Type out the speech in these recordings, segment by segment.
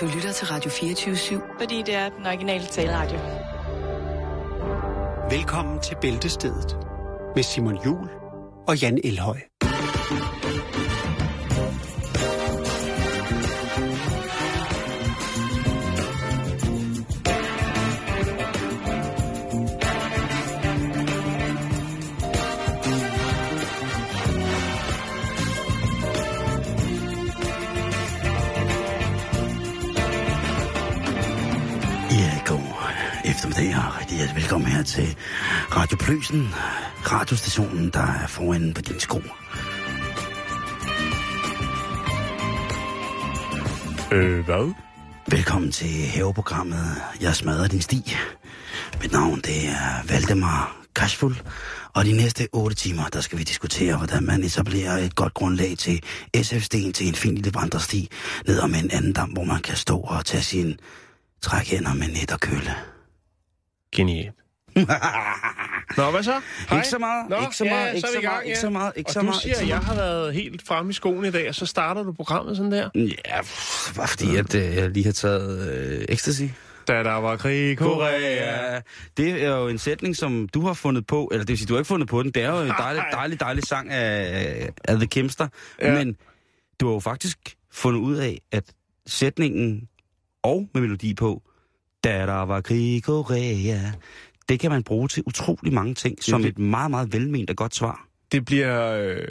Du lytter til Radio 24-7. Fordi det er den originale taleradio. Velkommen til Bæltestedet med Simon Jul og Jan Elhøj. Til Radio Pløsen, radiostationen, der er foran på din sko. Øh, hvad? Velkommen til haveprogrammet Jeg smadrer din sti. Mit navn det er Valdemar Kashful, og de næste 8 timer, der skal vi diskutere, hvordan man etablerer et godt grundlag til SF-sten til en fin lille vandresti ned om en anden dam, hvor man kan stå og tage sin trækhænder med net og køle. Genialt. Nå, hvad så? Hej. Ikke så meget, Nå, ikke så ja, meget, ikke er vi så i gang, meget, ikke så meget, ikke og så du meget, siger, ikke så at jeg har været helt fremme i skoen i dag, og så starter du programmet sådan der. Ja, bare fordi at, øh, jeg lige har taget øh, ecstasy. Da der var krig i Korea. Ja, det er jo en sætning, som du har fundet på, eller det vil sige, du har ikke fundet på den. Det er jo en dejlig, dejlig, dejlig sang af, af The Kimster. Ja. Men du har jo faktisk fundet ud af, at sætningen og med melodi på, da der var krig i Korea, det kan man bruge til utrolig mange ting, som det- et meget, meget velment og godt svar. Det bliver, øh,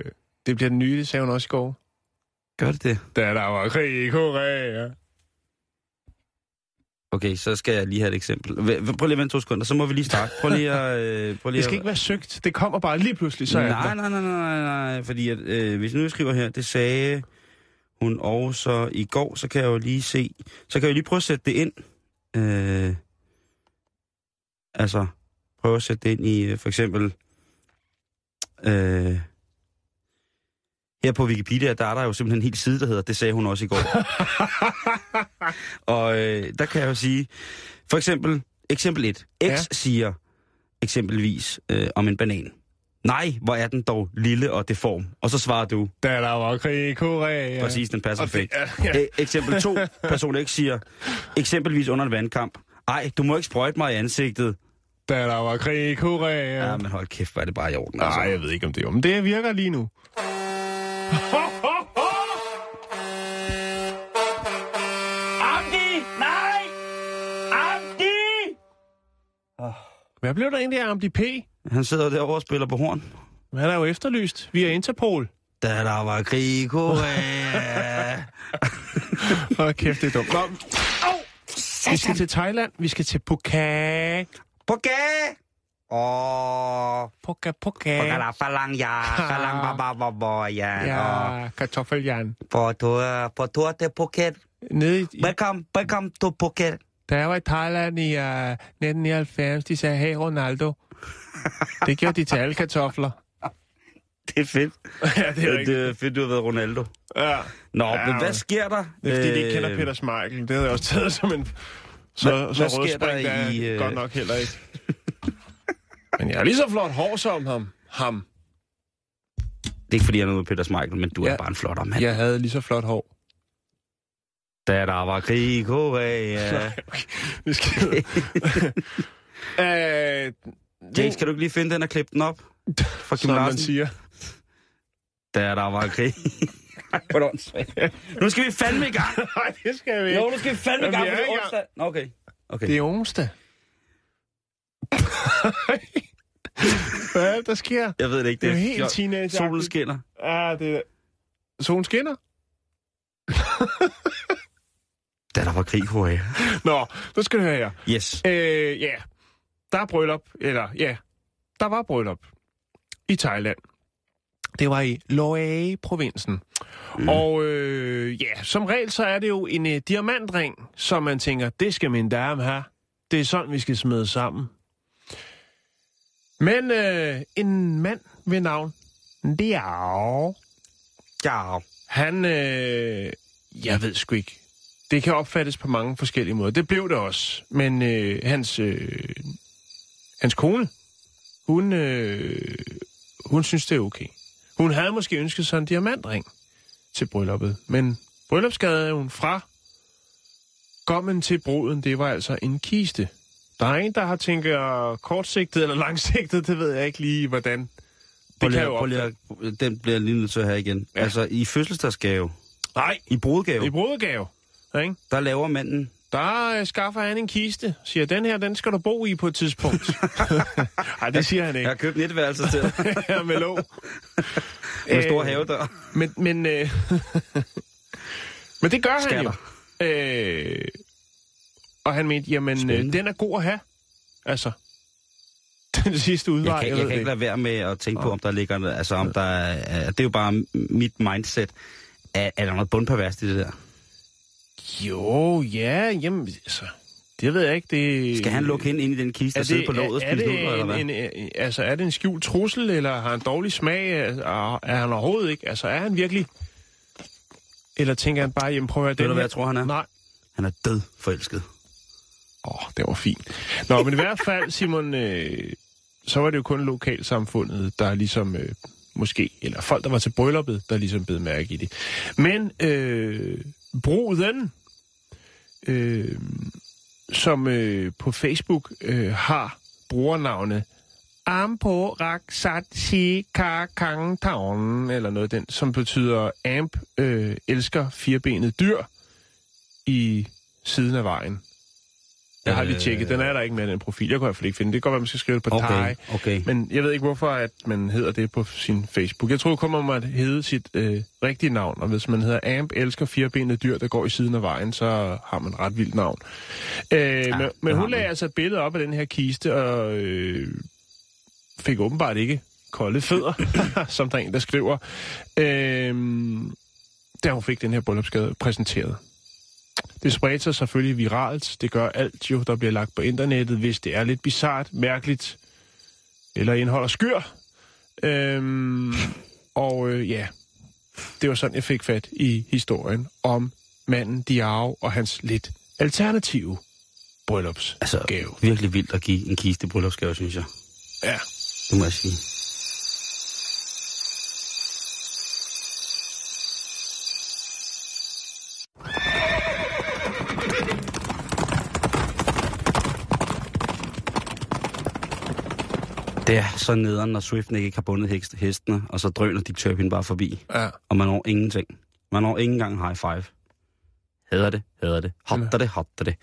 det bliver den nye, det sagde hun også i går. Gør det det? Da der var krig i Korea. Okay, så skal jeg lige have et eksempel. Prøv lige at vente to sekunder, så må vi lige starte. Prøv lige at... Øh, prøv lige Det skal at... ikke være søgt. Det kommer bare lige pludselig, så nej, nej, nej, nej, nej, nej, fordi at, øh, hvis nu jeg skriver her, det sagde hun også i går, så kan jeg jo lige se, så kan jeg jo lige prøve at sætte det ind. Øh, altså, prøve at sætte det ind i, øh, for eksempel, øh, her på Wikipedia, der er der jo simpelthen en hel side, der hedder, det sagde hun også i går. Og øh, der kan jeg jo sige, for eksempel, eksempel 1. X Ja. ja. siger eksempelvis øh, om en banan. Nej, hvor er den dog lille og deform. Og så svarer du, Da der var krig i Korea. ja. præcis, den passer perfekt. er- ja. E- eksempel 2, person X siger, eksempelvis under en vandkamp. Ej, du må ikke sprøjte mig i ansigtet. Da der var krig i Korea. Ja, men hold kæft, hvor er det bare i orden. altså. Nej, jeg ved ikke, om det er. Men det virker lige nu. Amdi! Nej! Amdi! Hvad blev der egentlig af Amdi P? Han sidder derovre og spiller på horn. Han er jo efterlyst via Interpol. Da der var krig i Korea. Hold kæft, det er dumt. Nå, vi skal til Thailand. Vi skal til Phuket. Poké! Åh, Phuket, Phuket. Pokala falang ja, falang baba baba ja. og Ja, kartoffeljern. På tur, på tur til Phuket. Nede i, Welcome, welcome to Phuket. da jeg var i Thailand i uh, 1999, de sagde, hey Ronaldo. Det gjorde de til alle kartofler. Det er fedt. ja, det er Det er fedt, du har været Ronaldo. Ja. Nå, Ja, men hvad sker der? Det er fordi, de ikke kender Øh, Peter Smeichel. Det havde jeg også taget som en... Så, Hvad- så hvad sker der der er i, øh, godt nok heller ikke. Men jeg har lige så flot hår som ham. ham. Det er ikke fordi, jeg er noget med Peter Smeichel, men du Ja. er bare en flotter mand. Jeg havde lige så flot hår. Da der var krig i Korea. Vi skal... øh, James, kan du ikke lige finde den og klippe den op? Fra Kim som man siger. Da der var krig. Hvor er det åndssvagt. nu skal vi fandme i gang. Nej, det skal vi ikke. Jo, nu skal vi fandme i gang, for er det i er onsdag. Nå, okay. okay. Det er onsdag. Hvad er det, der sker? Jeg ved det ikke. Det er jo fjol- helt teenage Solen skinner. Ja, det er... Solen skinner? Da der var krig Korea. Nå, nu skal du høre her. Yes. Øh, ja, der er bryllup, eller ja, der var bryllup i Thailand. Det var i Loei-provinsen. Mm. Og øh, ja, som regel så er det jo en øh, diamantring, som man tænker, det skal min dame have. Det er sådan, vi skal smide sammen. Men øh, en mand ved navn Diao, Ja. han, øh, jeg ved sgu ikke. Det kan opfattes på mange forskellige måder. Det blev det også. Men øh, hans, øh, hans kone, hun, øh, hun synes, det er okay. Hun havde måske ønsket sig en diamantring til brylluppet, men bryllupsgaven fra Gommen til bruden, det var altså en kiste. Der er en, der har tænkt kortsigtet eller langsigtet, det ved jeg ikke lige, hvordan. Det Prøv kan jo prøv at- den bliver lige nødt til at have igen. Ja. Ja. Altså, i fødselsdagsgave, Nej, i brudgave, i brudegave. Ikke? der laver manden... Der øh, skaffer han en kiste. Siger, den her, den skal du bo i på et tidspunkt. Nej, det siger han Jeg ikke. har købt netværelse til dig, Ja, med lov. med stor Øh, havedør. Men, men, øh, men det gør han jo. Skatter. Øh, og han mente, jamen, øh, den er god at have. Altså, den sidste udvej, Jeg kan, jeg ved kan ikke lade være med at tænke på, om der ligger... Altså, om der er, det er jo bare mit mindset. Er, er der noget bundperverst i det der? Jo, ja, jamen, altså, det ved jeg ikke. Det, Skal han lukke hende ind i den kiste og sidde på låget og spise nudler, eller hvad? en, en, altså, er det en skjult trussel, eller har han dårlig smag? Er, er han overhovedet ikke? Altså, er han virkelig... Eller tænker han bare, jamen prøv at høre, Ved du, hvad jeg tror, han er? Nej. Han er død forelsket. Åh, oh, det var fint. Nå, men i hvert fald, Simon, øh, så var det jo kun lokalsamfundet, der ligesom... Øh, måske, eller folk, der var til brylluppet, der ligesom bed mærke i det. Men øh, bruden, øh, som øh, på Facebook øh, har brugernavnet Ampo Raksat Si Ka Kang Taon, eller noget den, som betyder Amp øh, elsker firbenet dyr i siden af vejen. Jeg har lige Øh. tjekket, den er der ikke med den profil. Jeg kunne i hvert fald ikke finde det. Det kan godt være, man skal skrive det på Okay, Thai. okay. Men jeg ved ikke, hvorfor at man hedder det på sin Facebook. Jeg tror kun, man må hedde sit øh, rigtige navn. Og hvis man hedder Amp elsker firbenede dyr, der går i siden af vejen, så har man et ret vildt navn. Øh, ja, men men hun lagde altså et billede op af den her kiste, og øh, fik åbenbart ikke kolde fødder, som der er en, der skriver, øh, da hun fik den her bryllupsgade præsenteret. Det spredte sig selvfølgelig viralt. Det gør alt jo, der bliver lagt på internettet, hvis det er lidt bizart, mærkeligt eller indeholder skyr. Øhm, og øh, ja, det var sådan, jeg fik fat i historien om manden Diao og hans lidt alternative bryllupsgave. Altså, virkelig vildt at give en kiste bryllupsgave, synes jeg. Ja. Det må jeg sige. Det er så nederen, når Swift ikke har bundet hestene, og så drøner de Turpin bare forbi, ja. og man når ingenting. Man når ikke engang high five. Hader det, hader det, hatter det, hatter det.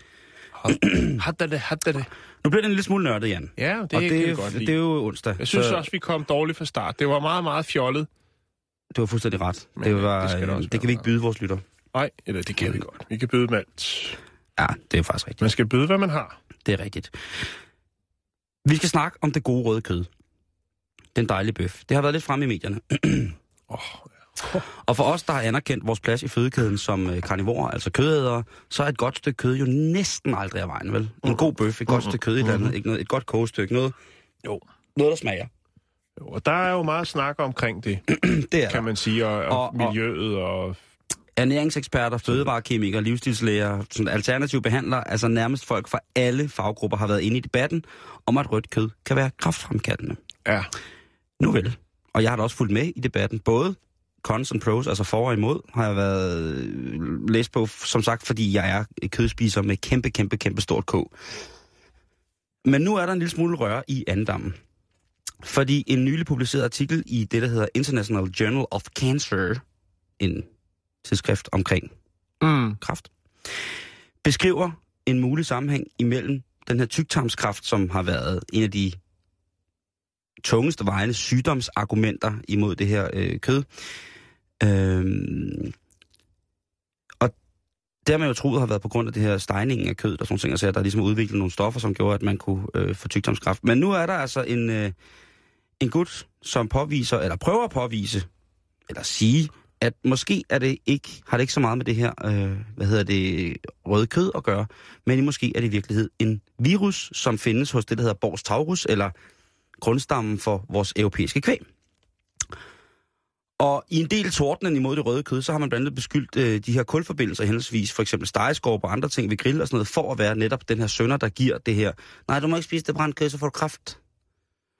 Hatter det, hatter det. Nu bliver det en lille smule nørdet, Jan. Ja, det, og det det, kan godt det lide. er jo onsdag. Jeg synes så også, vi kom dårligt fra start. Det var meget, meget fjollet. Du har fuldstændig ret. Men, det, øh, var, det skal det, også det kan vi ikke byde vores lytter. Nej, eller det kan vi godt. Vi kan byde dem alt. Ja, det er faktisk rigtigt. Man skal byde, hvad man har. Det er rigtigt. Vi skal snakke om det gode røde kød. Den dejlige bøf. Det har været lidt fremme i medierne. Oh, Og for os, der har anerkendt vores plads i fødekæden som øh, karnivorer, altså kødædere, så er et godt stykke kød jo næsten aldrig af vejen, vel? En god bøf, et godt stykke kød i et andet, ikke noget, et godt kogestykke, noget, jo. noget, der smager. jo. Og der er jo meget snak omkring det, Det er kan der. man sige, og, Og- og miljøet og... Ernæringseksperter, fødevarekemikere, livsstilslæger, sådan alternative behandlere, altså nærmest folk fra alle faggrupper har været inde i debatten om, at rødt kød kan være kraftfremkaldende. Ja, Nu vel. Og jeg har da også fulgt med i debatten. Både cons and pros, altså for og imod, har jeg været øh, læst på, som sagt, fordi jeg er kødspiser med kæmpe, kæmpe, kæmpe stort K. Men nu er der en lille smule røre i andendammen. Fordi en nylig publiceret artikel i det, der hedder International Journal of Cancer, en tidsskrift omkring mm. kræft, beskriver en mulig sammenhæng imellem den her tyktarmskræft, som har været en af de tungeste vejende sygdomsargumenter imod det her øh, kød. Øhm, og det har man jo troet har været på grund af det her stejningen af kød, og sådan ting, altså, der er ligesom udviklet nogle stoffer, som gjorde, at man kunne øh, få tyktarmskræft. Men nu er der altså en, øh, en gut, som påviser, eller prøver at påvise, eller sige, at måske er det ikke, har det ikke så meget med det her, øh, hvad hedder det, røde kød at gøre, men måske er det i virkelighed en virus, som findes hos det, der hedder Bors taurus, eller grundstammen for vores europæiske kvæg. Og i en del tordnen imod det røde kød, så har man blandt andet beskyldt øh, de her kulforbindelser, henholdsvis for eksempel stegeskorp og andre ting ved grill og sådan noget, for at være netop den her sønder, der giver det her. Nej, du må ikke spise det brændt kød, så får du kraft.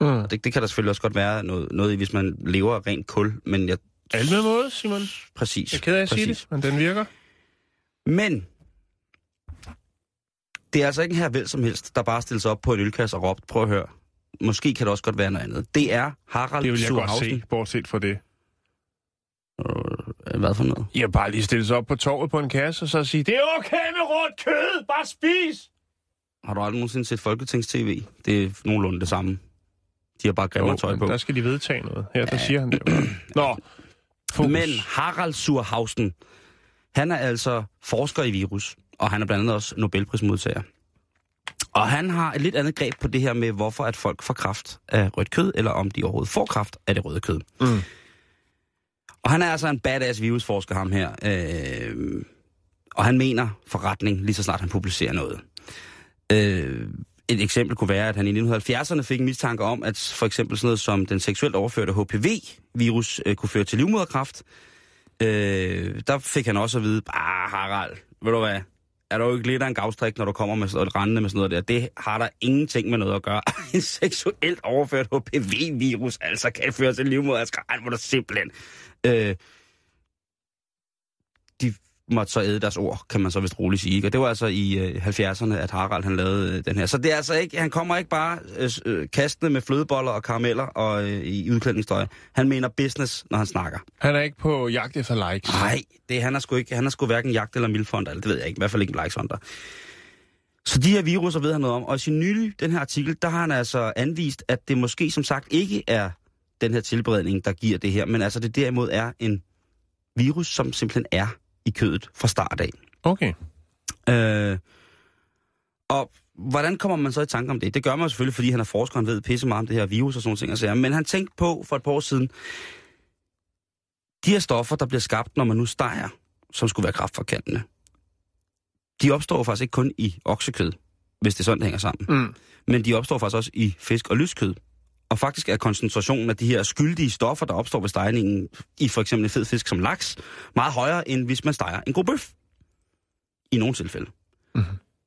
Mm. Og det, det kan der selvfølgelig også godt være noget, noget i, hvis man lever af rent kul, men jeg... Alt med måde, Simon. Præcis. Jeg er ked af at sige det, men den virker. Men det er altså ikke en her vel som helst, der bare stiller sig op på en ølkasse og råbt, prøv at høre. Måske kan det også godt være noget andet. Det er Harald Det vil jeg godt se, bortset fra det. Øh, Hvad for noget? Jeg bare lige stille sig op på torvet på en kasse, og så sige, det er okay med råt kød, bare spis! Har du aldrig nogensinde set Folketings-TV? Det er nogenlunde det samme. De har bare grimmere tøj på. der skal de vedtage noget. Her, der siger han det. Nå, fokus. Men Harald Surhausen, han er altså forsker i virus, og han er blandt andet også Nobelprismodtager. Og han har et lidt andet greb på det her med, hvorfor at folk får kraft af rødt kød, eller om de overhovedet får kraft af det røde kød. Mm. Og han er altså en badass virusforsker, ham her. Øh, og han mener forretning, lige så snart han publicerer noget. Øh, et eksempel kunne være, at han i 1970'erne fik en mistanke om, at for eksempel sådan noget som den seksuelt overførte HPV-virus øh, kunne føre til livmoderkræft. Øh, der fik han også at vide, ah Harald, ved du hvad, er du ikke lidt af en gavstrik, når du kommer med sådan noget, rendende med sådan noget der? Det har der ingenting med noget at gøre. en seksuelt overført HPV-virus, altså kan føre til livmoderkræft. Hvor er det simpelthen. Øh, de måtte så æde deres ord, kan man så vist roligt sige. Og det var altså i øh, 70'erne, at Harald han lavede øh, den her. Så det er altså ikke, han kommer ikke bare øh, øh, kastende med flødeboller og karameller og øh, i udklædningstøj. Han mener business, når han snakker. Han er ikke på jagt efter likes. Nej, det han er sgu ikke. Han er sgu hverken jagt eller mildfond, eller det ved jeg ikke. I hvert fald ikke en likesonder. Så de her viruser ved han noget om. Og i sin nylige, den her artikel, der har han altså anvist, at det måske som sagt ikke er den her tilberedning, der giver det her, men altså det derimod er en virus, som simpelthen er i kødet fra start af. Okay. Øh, og hvordan kommer man så i tanke om det? Det gør man selvfølgelig, fordi han er forsker, han ved pisse meget om det her virus og sådan ting. Og sager. Men han tænkte på for et par år siden, de her stoffer, der bliver skabt, når man nu steger, som skulle være kraftforkantende, de opstår faktisk ikke kun i oksekød, hvis det sådan, hænger sammen. Mm. Men de opstår faktisk også i fisk og lyskød. Og faktisk er koncentrationen af de her skyldige stoffer, der opstår ved stegningen i for eksempel en fed fisk som laks, meget højere, end hvis man steger en god bøf. I nogle tilfælde. Mhm.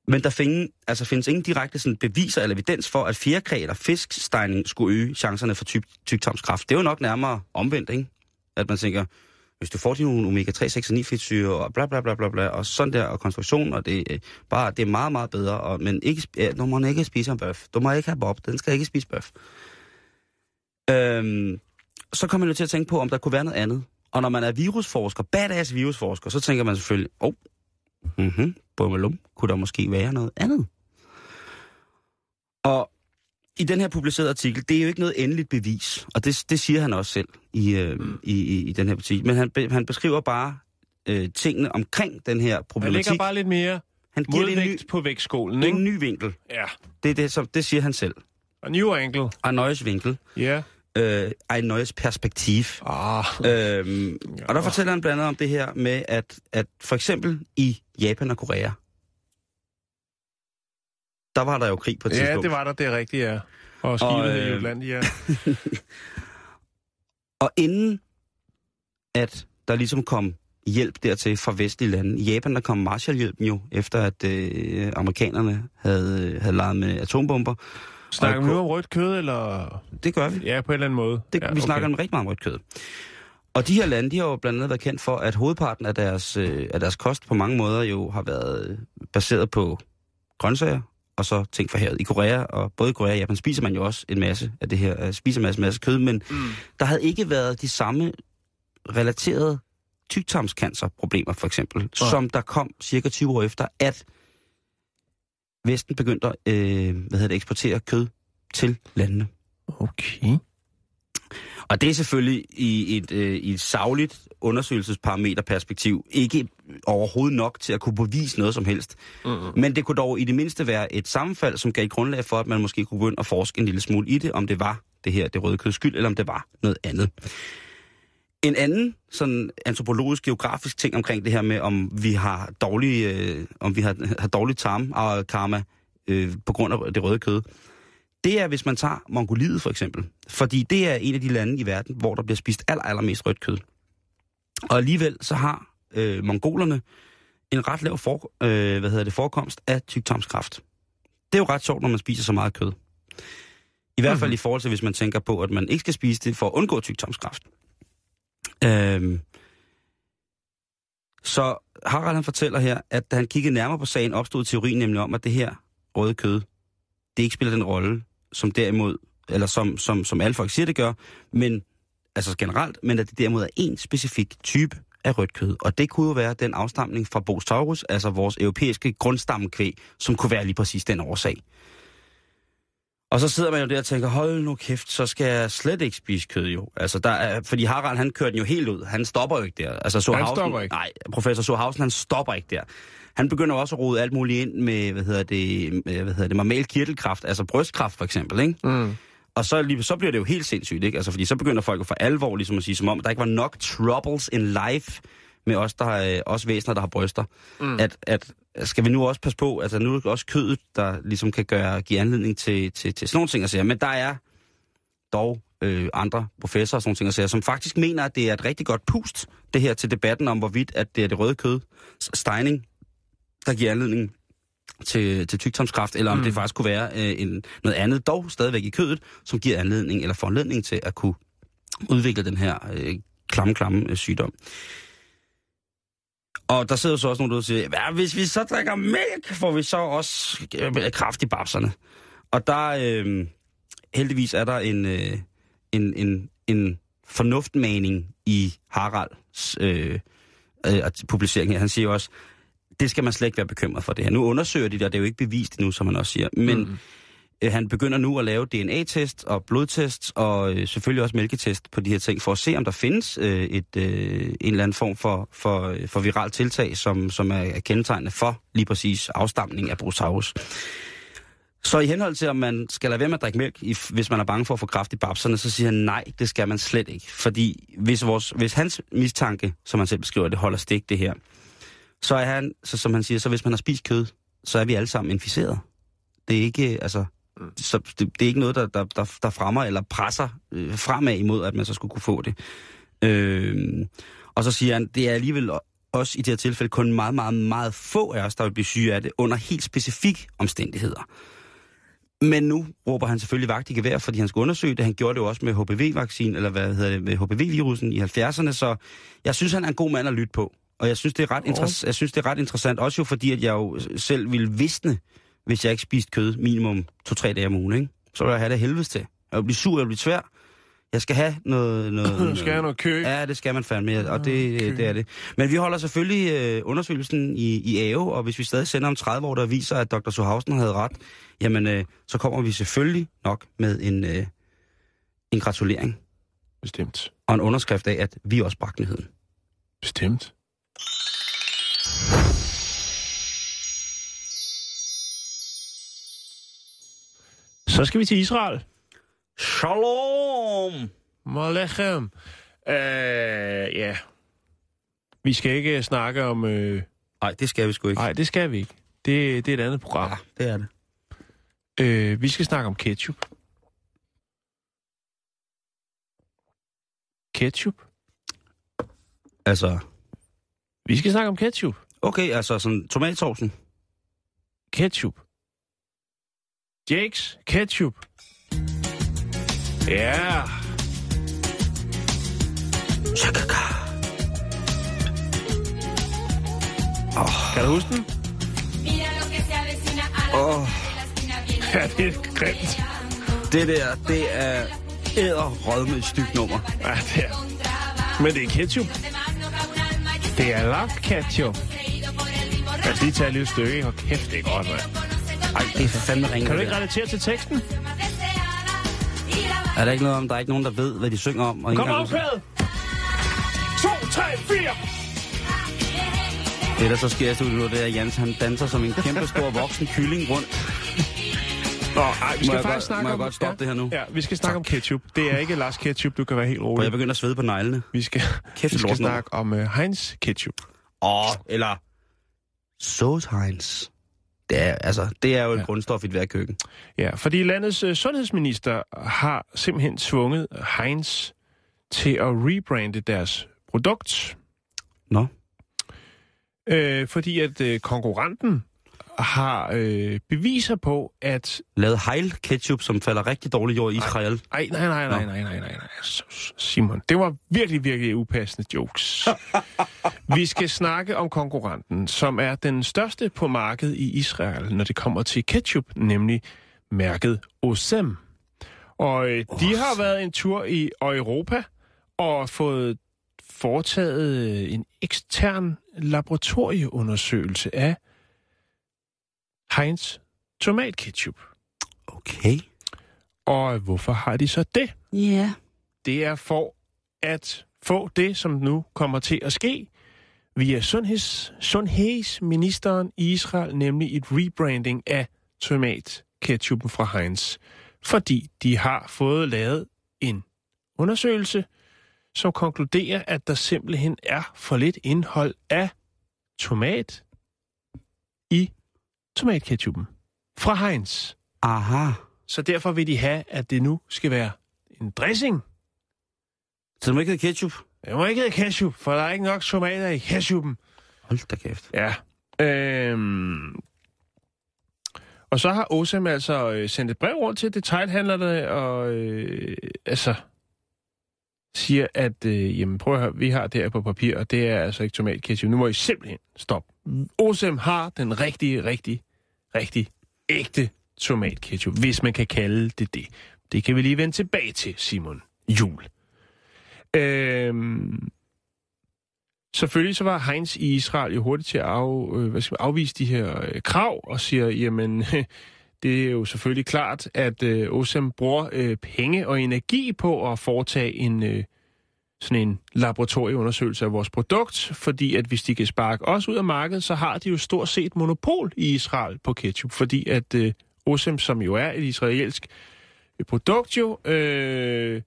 Men der findes, altså findes ingen direkte sådan beviser eller evidens for, at fjerkræ eller fiskstegning skulle øge chancerne for tyk, tyktarmskræft. Det er jo nok nærmere omvendt, ikke? At man tænker, hvis du får nogle omega-3, 6 og 9 fedtsyre og bla bla bla bla bla, og sådan der, og konstruktion, og det, er bare, det er meget, meget bedre, og, men ikke, ja, du må ikke spise en bøf. Du må ikke have bob, den skal ikke spise bøf. Øhm, så kommer man jo til at tænke på, om der kunne være noget andet. Og når man er virusforsker, badass virusforsker, så tænker man selvfølgelig, åh, oh, mhm, bummelum, kunne der måske være noget andet? Og i den her publicerede artikel, det er jo ikke noget endeligt bevis, og det, det siger han også selv i, øh, i, i, i den her artikel, men han, han beskriver bare øh, tingene omkring den her Han problematik. lægger bare lidt mere han giver det en ny, på vægtskålen, det er en ikke? ny vinkel. Ja. Det, er det, som, det siger han selv. Og new angle. Ein neues vinkel. Ja. Øh, ein neues perspektiv. Ah. Øhm, og der fortæller han blandt andet om det her med, at, at for eksempel i Japan og Korea, der var der jo krig på et Ja, tidspunkt. det var der, det er rigtigt, ja. Og Og, skibet øh, i ja. Og inden at der ligesom kom hjælp dertil fra vestlige lande. I Japan der kom Marshallhjælpen jo, efter at øh, amerikanerne havde, havde leget med atombomber. Snakker vi nu om rødt kød, eller... Det gør vi. Ja, på en eller anden måde. Det, ja, ja, vi snakker om rigtig meget om rødt kød. Og de her lande, de har jo blandt andet været kendt for, at hovedparten af deres, øh, af deres kost på mange måder jo har været øh, baseret på grøntsager, og så ting fra havet. I Korea, og både i Korea og Japan, spiser man jo også en masse af det her, øh, spiser en masse, masse kød, men Mm. der havde ikke været de samme relaterede tyktarmscancerproblemer, for eksempel, Nej. som der kom cirka 20 år efter, at Vesten begyndte at øh, hvad hedder det, eksportere kød til landene. Okay. Og det er selvfølgelig i et, øh, i et savligt undersøgelsesparameterperspektiv ikke overhovedet nok til at kunne bevise noget som helst. Mm-hmm. Men det kunne dog i det mindste være et sammenfald, som gav grundlag for, at man måske kunne begynde at forske en lille smule i det, om det var det her, det røde køds skyld, eller om det var noget andet. En anden sådan antropologisk, geografisk ting omkring det her med, om vi har dårlig, øh, om vi har, har dårlig tarm og karma øh, på grund af det røde kød, det er, hvis man tager Mongoliet for eksempel. Fordi det er en af de lande i verden, hvor der bliver spist aller, allermest rødt kød. Og alligevel så har øh, mongolerne en ret lav for, øh, hvad hedder det, forekomst af tyktarmskræft. Det er jo ret sjovt, når man spiser så meget kød. I hvert fald Mhm. i forhold til, hvis man tænker på, at man ikke skal spise det for at undgå tyktarmskræft. Øhm, Så Harald han fortæller her, at da han kiggede nærmere på sagen, opstod teorien nemlig om, at det her røde kød, det ikke spiller den rolle, som derimod, eller som, som, som alle folk siger, det gør, men altså generelt, men at det derimod er en specifik type af rødt kød. Og det kunne jo være den afstamning fra Bos taurus, altså vores europæiske grundstammekvæg, som kunne være lige præcis den årsag. Og så sidder man jo der og tænker, hold nu kæft, så skal jeg slet ikke spise kød jo. Altså, der er, fordi Harald, han kører den jo helt ud. Han stopper jo ikke der. Altså, så han stopper ikke? Nej, professor Sohausen, han stopper ikke der. Han begynder også at rode alt muligt ind med, hvad hedder det, med, hvad hedder det, normal kirtelkraft, altså brystkræft for eksempel, ikke? Mm. Og så, så bliver det jo helt sindssygt, ikke? Altså, fordi så begynder folk jo for alvor ligesom at sige, som om, at der ikke var nok troubles in life med os, der har, øh, os væsener, der har bryster. Mm. At, at, skal vi nu også passe på, altså nu er det også kødet, der ligesom kan gøre, give anledning til, til, til sådan nogle ting at sige. Men der er dog øh, andre professorer og sådan nogle ting at som faktisk mener, at det er et rigtig godt pust, det her til debatten om, hvorvidt at det er det røde kød, stejning, der giver anledning til, til tygtomskræft, eller om mm. det faktisk kunne være øh, en, noget andet, dog stadigvæk i kødet, som giver anledning eller foranledning til at kunne udvikle den her øh, klamme, klamme øh, sygdom. Og der sidder så også nogen, der siger, ja, hvis vi så drikker mælk, får vi så også øh, kraft i babserne. Og der, øh, heldigvis er der en, øh, en, en, en fornuftmaning i Haralds øh, øh, publicering her. Han siger jo også, det skal man slet ikke være bekymret for det her. Nu undersøger de det, og det er jo ikke bevist endnu, som han også siger. Men mm. Øh, han begynder nu at lave DNA-test og blodtest og øh, selvfølgelig også mælketest på de her ting, for at se, om der findes øh, et, øh, en eller anden form for, for, øh, for viral tiltag, som, som er, er kendetegnende for lige præcis afstamning af Brosaurus. Så i henhold til, om man skal lade være med at drikke mælk, hvis man er bange for at få kraft i babserne, så siger han nej, det skal man slet ikke. Fordi hvis, vores, hvis hans mistanke, som han selv beskriver det, holder stik det her, så er han, så som han siger, så hvis man har spist kød, så er vi alle sammen inficeret. Det er ikke, øh, altså, mm. så det, det er ikke noget, der, der, der, der fremmer eller presser øh, fremad imod, at man så skulle kunne få det. Øh, og så siger han, det er alligevel også i det her tilfælde kun meget, meget, meget få af os, der vil blive syge af det under helt specifikke omstændigheder. Men nu råber han selvfølgelig vagt i gevær, fordi han skal undersøge det. Han gjorde det jo også med HPV-vaccin, eller hvad hedder det, med HPV-virusen i 70'erne, så jeg synes, han er en god mand at lytte på. Og jeg synes, det er ret, interess- jeg synes, det er ret interessant, også jo fordi, at jeg jo selv ville visne, hvis jeg ikke spiste kød minimum to-tre dage om ugen, ikke? Så ville jeg have det helvedes til. Jeg vil blive sur, jeg vil blive svær. Jeg skal have noget... noget du skal have noget kø. Ja, det skal man fandme, og det, det er det. Men vi holder selvfølgelig øh, undersøgelsen i, i AVE, og hvis vi stadig sender om 30 år, der viser, at Dr. Suhausen havde ret, jamen, øh, så kommer vi selvfølgelig nok med en, øh, en gratulering. Bestemt. Og en underskrift af, at vi også bragte nyheden. Bestemt. Så skal vi til Israel. Shalom! Malechem. Øh, ja. Vi skal ikke snakke om... Øh... Nej, det skal vi sgu ikke. Nej, det skal vi ikke. Det, det er et andet program. Ja, det er det. Øh, vi skal snakke om ketchup. Ketchup? Altså... Vi skal snakke om ketchup. Okay, altså sådan tomatsovsen. Ketchup. Jakes ketchup. Ja. Shakaka. Oh. Kan du huske den? Oh, Ja, det er grimt. det der, det er æderrød med et stykke nummer. Ja, det er. Men det er ketchup. Det er lagt ketchup. Lad os lige tage et lille stykke. Hold kæft, det er godt, mand. Ej, det er fandme ringe. Kan du ikke relatere til teksten? Er der ikke noget om, der er ikke nogen, der ved, hvad de synger om? Og Kom engang- op, Pæde! 2, 3, 4! Det, der så sker i studiet, det er, at Jens han danser som en kæmpe stor voksen kylling rundt. Nå, ej, vi Må skal jeg faktisk godt- snakke må om... godt stoppe det her nu? Ja, vi skal snakke om ketchup. Det er ikke Lars Ketchup, du kan være helt Og jeg rolig. begynder at svede på neglene. Vi skal, Kæft, vi skal snakke om uh, Heinz Ketchup. Åh, eller Sauce Heinz. Det er, altså, det er jo et Ja. grundstof i et hver køkken. Ja, fordi landets uh, sundhedsminister har simpelthen tvunget Heinz til at rebrande deres produkt. Nå. Øh, fordi at øh, konkurrenten har øh, beviser på, at... Lavet hejl ketchup, som falder rigtig dårligt jord i Israel. Ej, nej, nej, nej, nej, nej, nej, nej. S- Simon, det var virkelig, virkelig upassende jokes. Vi skal snakke om konkurrenten, som er den største på markedet i Israel, når det kommer til ketchup, nemlig mærket Osem. Og øh, de har været en tur i Europa og fået foretaget en ekstern laboratorieundersøgelse af Heinz tomatketchup. Okay. Og hvorfor har de så det? Ja. Yeah. Det er for at få det, som nu kommer til at ske via sundheds, sundhedsministeren i Israel, nemlig et rebranding af tomatketchupen fra Heinz. Fordi de har fået lavet en undersøgelse, som konkluderer, at der simpelthen er for lidt indhold af tomat i tomatketchupen fra Heinz. Aha. Så derfor vil de have, at det nu skal være en dressing. Så det må ikke hedde ketchup? Det må ikke hedde ketchup, for der er ikke nok tomater i ketchupen. Hold da kæft. Ja. Øhm. Og så har Osam altså øh, sendt et brev rundt til detailhandlerne, og øh, altså siger, at øh, jamen, prøv at høre, vi har det her på papir, og det er altså ikke tomatketchup. Nu må I simpelthen stoppe. Osam har den rigtige, rigtig, rigtig ægte tomatketchup, hvis man kan kalde det det. Det kan vi lige vende tilbage til, Simon Jul. Øhm, selvfølgelig så var Heinz i Israel jo hurtigt til at af, øh, hvad skal man, afvise de her øh, krav og siger, jamen, det er jo selvfølgelig klart, at øh, Osam bruger øh, penge og energi på at foretage en øh, sådan en laboratorieundersøgelse af vores produkt, fordi at hvis de kan sparke os ud af markedet, så har de jo stort set monopol i Israel på ketchup, fordi at øh, Osem, som jo er et israelsk øh, produkt jo, øh,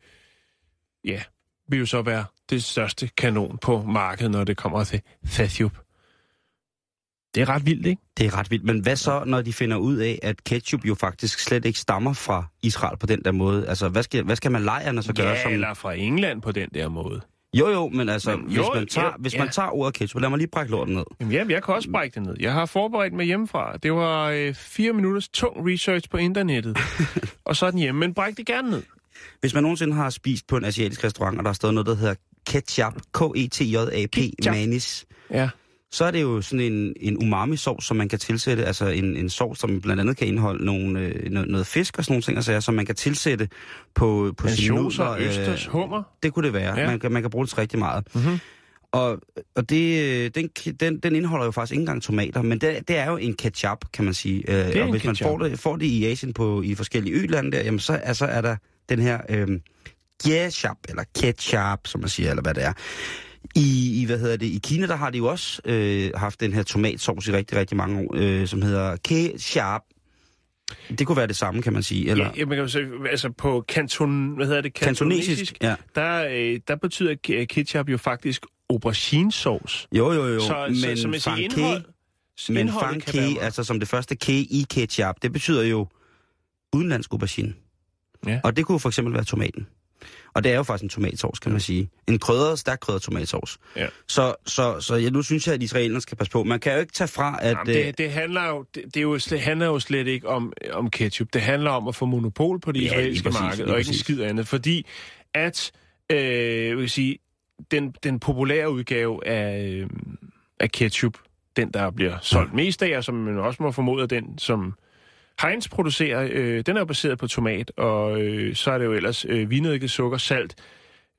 ja, vil jo så være det største kanon på markedet, når det kommer til ketchup. Det er ret vildt, ikke? Det er ret vildt. Men hvad så, når de finder ud af, at ketchup jo faktisk slet ikke stammer fra Israel på den der måde? Altså, hvad skal, hvad skal malajerne så gøre? Ja, som... eller fra England på den der måde. Jo, jo, men altså, Men hvis, jo, man tager, ja, hvis man tager ordet ketchup, lad mig lige brække lorten ned. Jamen, jamen, jeg kan også brække det ned. Jeg har forberedt mig hjemmefra. Det var øh, fire minutters tung research på internettet. og så er den hjemme, men bræk det gerne ned. Hvis man nogensinde har spist på en asiatisk restaurant, og der er stået noget, der hedder ketchup, K-E-T-J-A-P, Ketchup. manis, Ja. Så er det jo sådan en, en umami-sovs, som man kan tilsætte, altså en, en sovs, som blandt andet kan indeholde nogle, øh, noget, noget fisk og sådan nogle ting, altså, som man kan tilsætte på, på sine nudler. østers, hummer. Det kunne det være. Ja. Man, kan, man kan bruge det til rigtig meget. Mhm. Og, og det, øh, den, den, den indeholder jo faktisk ikke engang tomater, men det, det er jo en ketchup, kan man sige. Øh, er og en hvis man ketchup. får det, får det i Asien på, i forskellige ø-lande der, jamen så altså er der den her øh, ketchup, eller ketchup, som man siger, eller hvad det er. I, I, hvad hedder det, i Kina, der har de jo også øh, haft den her tomatsovs i rigtig, rigtig mange år, øh, som hedder ketchup. Det kunne være det samme, kan man sige. Eller Ja, man kan sige, altså på kanton, hvad hedder det? kantonesisk. Ja. Der, øh, der betyder ke- ketchup jo faktisk auberginesauce. Jo, jo, jo. Så, men så, så man siger, fanke- indhold, Men fang ke, altså som det første ke i ketchup, det betyder jo udenlandsk aubergine. Ja. Og det kunne for eksempel være tomaten. Og det er jo faktisk en tomatsovs, kan man sige. En krydret, stærk krydret tomatsovs. Ja. Så, så, så ja, nu synes jeg, at israelerne skal passe på. Man kan jo ikke tage fra, at... Jamen, det, det, handler jo, det, det er jo handler jo slet ikke om, om ketchup. Det handler om at få monopol på det Ja, israelske præcis, marked, og ikke en skid andet. Fordi at, øh, jeg vil sige, den, den populære udgave af, øh, af ketchup, den der bliver solgt mest af, og som man også må formode, den, som Heinz producerer, øh, den er jo baseret på tomat, og øh, så er det jo ellers øh, vinedike, sukker, salt,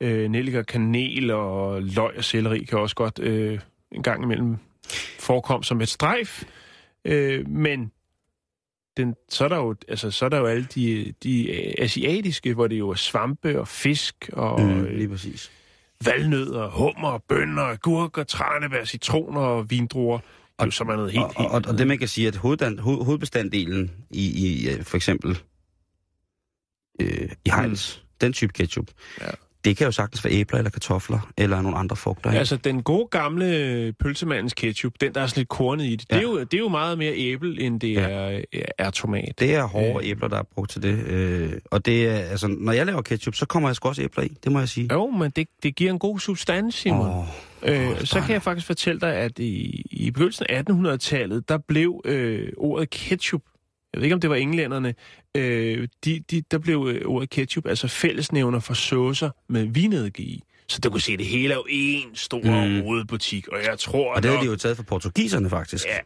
øh, nellik og kanel, og løg og selleri kan også godt øh, en gang imellem forekomme som et strejf. Øh, men den, så, er der jo, altså, så er der jo alle de, de asiatiske, hvor det jo er svampe og fisk og Mm, mm, lige præcis. valnødder, hummer, bønner, agurker, tranebær, citroner og vindruer. Det er jo noget helt, Og, og, og, og det man kan sige, at hoveddan, hoved, hovedbestanddelen i, i for eksempel øh, i Heinz, mm. den type ketchup, Ja. det kan jo sagtens være æbler eller kartofler eller nogle andre frugter. ikke? Altså, den gode gamle pølsemandens ketchup, den der er sådan lidt kornet i det, ja. Ja. det, er jo, det er jo meget mere æble, end det Ja. er, er tomat. Det er hårde Øh. æbler, der er brugt til det. Øh, og det er, altså, når jeg laver ketchup, så kommer jeg sgu også æbler i, det må jeg sige. Jo, men det, det giver en god substans, Simon. Åh, Øh, så kan jeg faktisk fortælle dig, at i, i begyndelsen af 1800-tallet, der blev øh, ordet ketchup, jeg ved ikke, om det var englænderne, øh, de, de, der blev øh, ordet ketchup, altså fællesnævner for saucer med vinedike i. Så du kunne se, at det hele er jo en stor Mm. rodebutik, og jeg tror Og det har de jo taget fra portugiserne, faktisk. Ja,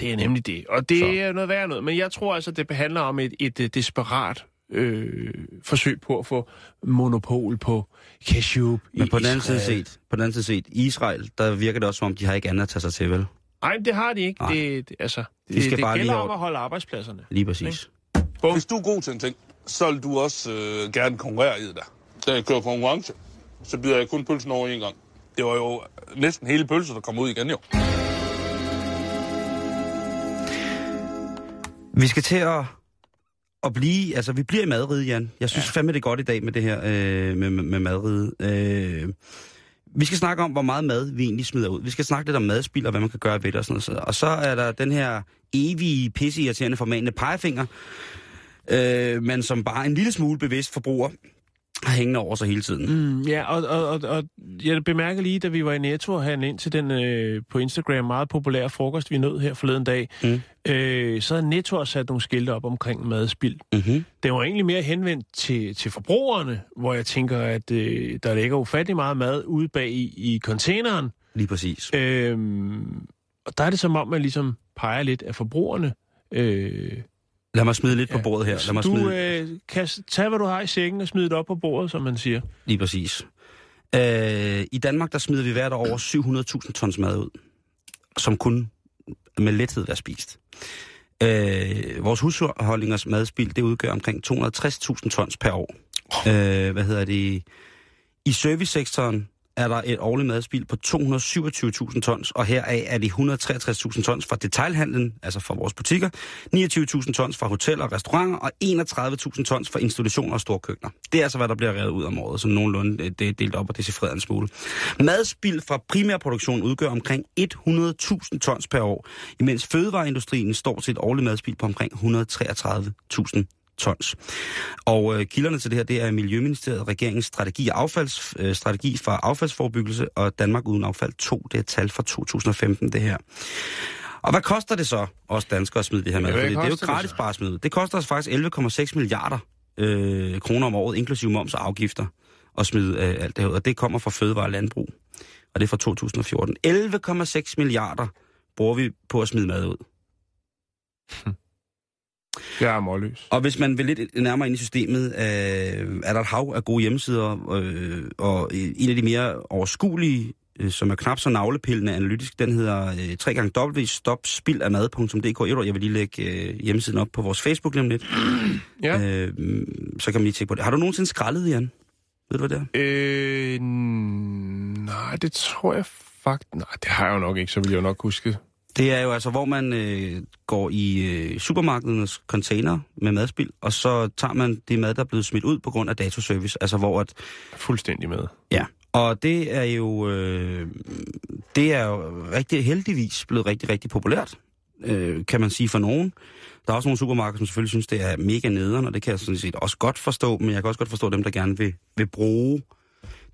det er nemlig det. Og det Så. er noget værd noget. Men jeg tror altså, det handler om et, et, et desperat øh, forsøg på at få monopol på Men i på den anden side set, på den anden side set, i Israel, der virker det også, som om de har ikke andet at tage sig til, vel? Nej, det har de ikke. Nej. Det, det, altså, De skal det bare lige gælder have- om at holde arbejdspladserne. Lige præcis. Hvis du er god til en ting, så vil du også øh, gerne konkurrere i det der. Da jeg kører konkurrence, så byder jeg kun pølsen over en gang. Det var jo næsten hele pølsen, der kom ud igen jo. Vi skal til at, at blive, altså vi bliver i madride, Jan. Jeg synes ja. fandme, det er godt i dag med det her øh, med, med, med madride. Øh, vi skal snakke om, hvor meget mad vi egentlig smider ud. Vi skal snakke lidt om madspil og hvad man kan gøre ved det og sådan noget. Og så er der den her evige, pisseirriterende, formanende pegefinger, øh, men som bare en lille smule bevidst forbruger har hængende over sig hele tiden. Mm, ja, og, og, og, og jeg bemærker lige, da vi var i Netto og handlede ind til den øh, på Instagram meget populære frokost, vi nød her forleden dag, Mm. øh, så havde Netto også sat nogle skilte op omkring madspild. Mm-hmm. Det var egentlig mere henvendt til, til forbrugerne, hvor jeg tænker, at øh, der ligger ufattelig meget mad ude bag i, i containeren. Lige præcis. Øhm, og der er det som om, man ligesom peger lidt af forbrugerne. Øh, Lad mig smide lidt ja. på bordet her. Lad mig du smide... øh, kan tage, hvad du har i sækken og smide det op på bordet, som man siger. Lige præcis. Øh, I Danmark, der smider vi hvert år over 700.000 tons mad ud, som kun med lethed er spist. Øh, vores husholdningers madspil, det udgør omkring 260.000 tons per år. Øh, hvad hedder det? I servicesektoren er der et årligt madspild på 227.000 tons, og heraf er det 163.000 tons fra detailhandlen, altså fra vores butikker, 29.000 tons fra hoteller og restauranter, og 31.000 tons fra institutioner og storkøkkener. Det er altså, hvad der bliver revet ud om året, som nogenlunde øh, det er delt op og decifreret en smule. Madspild fra primærproduktion udgør omkring 100.000 tons per år, imens fødevareindustrien står til et årligt madspild på omkring 133.000 tons. Og øh, kilderne til det her, det er Miljøministeriet, regeringens strategi, affalds, øh, strategi for affaldsforebyggelse og Danmark uden affald 2. Det er tal fra 2015, det her. Og hvad koster det så, os danskere, at smide det her? Ja, hvad Fordi det er jo det gratis bare at smide. Det koster os faktisk 11,6 milliarder øh, kroner om året, inklusive moms og afgifter, at smide øh, alt det her ud. Og det kommer fra Fødevare og Landbrug. Og det er fra 2014. 11,6 milliarder bruger vi på at smide mad ud. Jeg er målløs. Og hvis man vil lidt nærmere ind i systemet, øh, er der et hav af gode hjemmesider, øh, og en af de mere overskuelige, øh, som er knap så navlepillende analytisk, den hedder øh, www.stopspildafmad.dk. Jeg vil lige lægge øh, hjemmesiden op på vores Facebook lige om lidt. Ja. Øh, så kan man lige tjekke på det. Har du nogensinde skrællet, Jan? Ved du, hvad det er? Øh, nej, det tror jeg faktisk... Nej, det har jeg jo nok ikke, så vil jeg jo nok huske. Det er jo altså, hvor man øh, går i øh, supermarkedernes container med madspil, og så tager man det mad, der er blevet smidt ud på grund af datoservice. Altså hvor at Fuldstændig med. Ja, og det er jo øh, det er jo rigtig heldigvis blevet rigtig, rigtig populært, øh, kan man sige for nogen. Der er også nogle supermarkeder, som selvfølgelig synes, det er mega nederen, og det kan jeg sådan set også godt forstå, men jeg kan også godt forstå dem, der gerne vil, vil bruge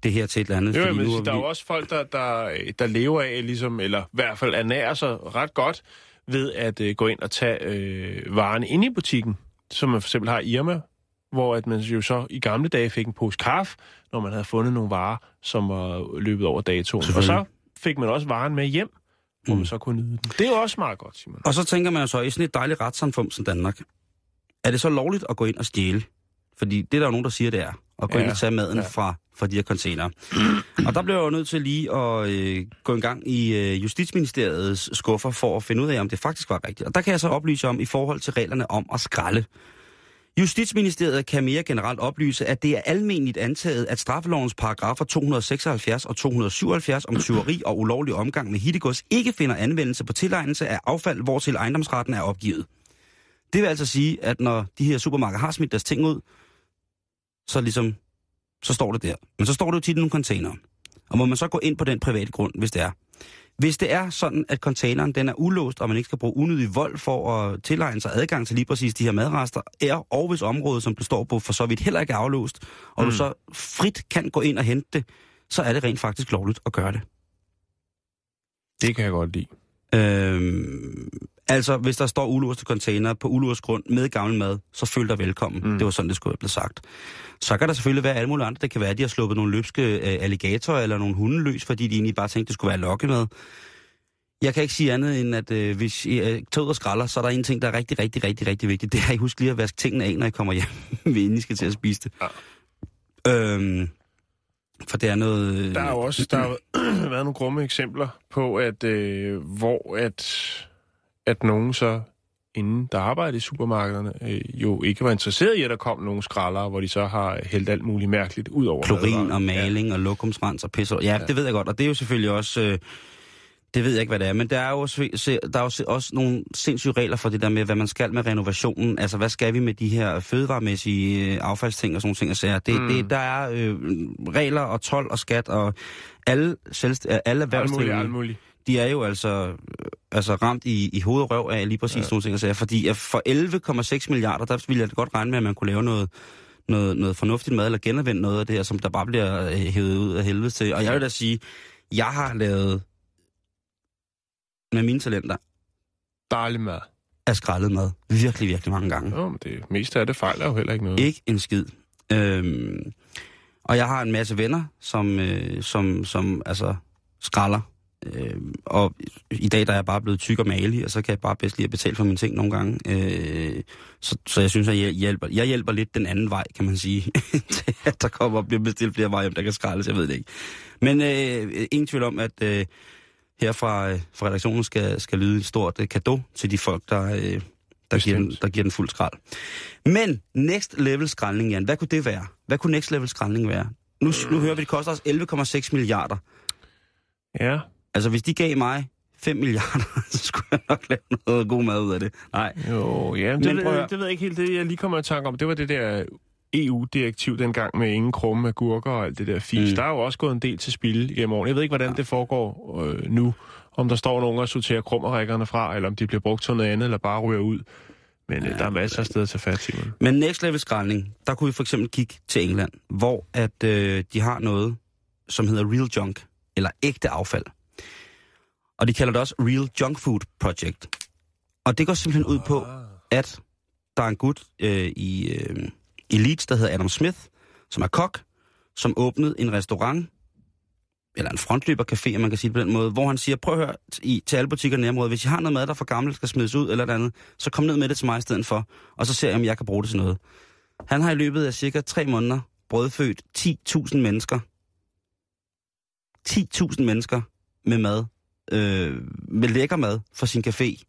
det her til et eller andet. Jo, men nu er der er vi- jo også folk, der, der, der lever af, ligesom, eller i hvert fald ernærer sig ret godt ved at øh, gå ind og tage øh, varerne ind i butikken, som man for eksempel har i Irma, hvor at man jo så i gamle dage fik en pose kaffe, når man havde fundet nogle varer, som var løbet over datoen. Og så fik man også varen med hjem, hvor Mm. man så kunne nyde den. Det er jo også meget godt, Simon. Og så tænker man jo så, i sådan et dejligt retssamfund som Danmark, er det så lovligt at gå ind og stjæle? Fordi det er der jo nogen, der siger, det er. At gå Ja, ind og tage maden ja. fra, fra de her containere. og der bliver jeg jo nødt til lige at øh, gå en gang i øh, Justitsministeriets skuffer for at finde ud af, om det faktisk var rigtigt. Og der kan jeg så oplyse om i forhold til reglerne om at skralde. Justitsministeriet kan mere generelt oplyse, at det er almindeligt antaget, at straffelovens paragrafer 276 og 277 om tyveri og ulovlig omgang med hittegods ikke finder anvendelse på tilegnelse af affald, hvor til ejendomsretten er opgivet. Det vil altså sige, at når de her supermarkeder har smidt deres ting ud, så ligesom, så står det der. Men så står det jo tit i nogle containere. Og må man så gå ind på den private grund, hvis det er. Hvis det er sådan, at containeren den er ulåst, og man ikke skal bruge unødig vold for at tilegne sig adgang til lige præcis de her madrester, er, og hvis området, som du står på, for så vidt heller ikke er aflåst, og mm. du så frit kan gå ind og hente det, så er det rent faktisk lovligt at gøre det. Det kan jeg godt lide. Øhm, altså, hvis der står ulåste container på ulåst grund med gammel mad, så føl dig velkommen. Mm. Det var sådan, det skulle have blevet sagt. Så kan der selvfølgelig være alle mulige andre. Det kan være, at de har sluppet nogle løbske øh, alligatorer eller nogle hunde løs, fordi de egentlig bare tænkte, det skulle være lokkemad. Jeg kan ikke sige andet end, at øh, hvis I øh, tager ud og skralder, så er der en ting, der er rigtig, rigtig, rigtig, rigtig vigtigt. Det er, at I husk lige at vaske tingene af, når I kommer hjem, inden I skal til at spise det. Ja. Øhm, for det er noget... øh, Der er jo også der har været nogle grumme eksempler på, at øh, hvor at, at nogen så inden der arbejdede i supermarkederne, øh, jo ikke var interesseret i, at der kom nogle skraldere, hvor de så har hældt alt muligt mærkeligt ud over klorin madvarer. og maling ja. og lokumsrens og pisse. Ja, ja, det ved jeg godt, og det er jo selvfølgelig også... Øh, det ved jeg ikke, hvad det er, men der er jo, også- der er jo også nogle sindssyge regler for det der med, hvad man skal med renovationen. Altså, hvad skal vi med de her fødevaremæssige øh, affaldsting og sådan nogle ting og sager. Det, mm. det, der er øh, regler og tolv og skat og alle, selvst, alle erhvervsdrivende, muligt. de er jo altså, øh, altså ramt i, i hoved og røv af lige præcis ja. nogle ting og sager. Fordi for 11,6 milliarder, der ville jeg godt regne med, at man kunne lave noget, noget, noget fornuftigt mad, eller genanvende noget af det her, som der bare bliver øh, hævet ud af helvede til. Og jeg vil da sige, jeg har lavet med mine talenter Dejlig mad. af skrællet mad. Virkelig, virkelig mange gange. Jo, men det meste af det fejler jo heller ikke noget. Ikke en skid. Øhm, og jeg har en masse venner, som, øh, som, som altså skralder. Øhm, og i dag der er jeg bare blevet tyk og malig, og så kan jeg bare bedst lige at betale for mine ting nogle gange. Øh, så, så jeg synes, at jeg hjælper, jeg hjælper lidt den anden vej, kan man sige. til at der kommer og bliver bestilt flere veje, der kan skraldes, jeg ved det ikke. Men øh, ingen tvivl om, at øh, her fra, øh, fra redaktionen skal, skal lyde et stort øh, kado til de folk, der, øh, der, giver den, der giver den fuld skrald. Men next level skraldning, Jan, hvad kunne det være? Hvad kunne next level skraldning være? Nu, nu hører vi, det koster os 11,6 milliarder. Ja, Altså, hvis de gav mig 5 milliarder, så skulle jeg nok lave noget god mad ud af det. Nej. jo, ja, men det, prøv det ved jeg ikke helt. Det, jeg lige kommer i tanke om, det var det der EU-direktiv dengang med ingen krumme agurker og alt det der fis. Mm. Der er jo også gået en del til spil gennem årene. Jeg ved ikke, hvordan det foregår øh, nu. Om der står nogen og sorterer krummerrækkerne fra, eller om de bliver brugt til noget andet, eller bare ryger ud. Men øh, der er masser af steder til fat, Simon. Men next level skraldning, der kunne vi for eksempel kigge til England, hvor at øh, de har noget, som hedder Real Junk, eller ægte affald. Og de kalder det også Real Junk Food Project. Og det går simpelthen ud på, at der er en gut øh, i, øh, i Leeds, der hedder Adam Smith, som er kok, som åbnede en restaurant, eller en frontløbercafé, om man kan sige det på den måde, hvor han siger, prøv at høre i, til alle butikker i nærområdet, hvis I har noget mad, der er for gammelt, skal smides ud eller et andet, så kom ned med det til mig i stedet for, og så ser jeg, om jeg kan bruge det til noget. Han har i løbet af cirka tre måneder brødfødt 10.000 mennesker. 10.000 mennesker med mad, øh, med lækker mad fra sin café,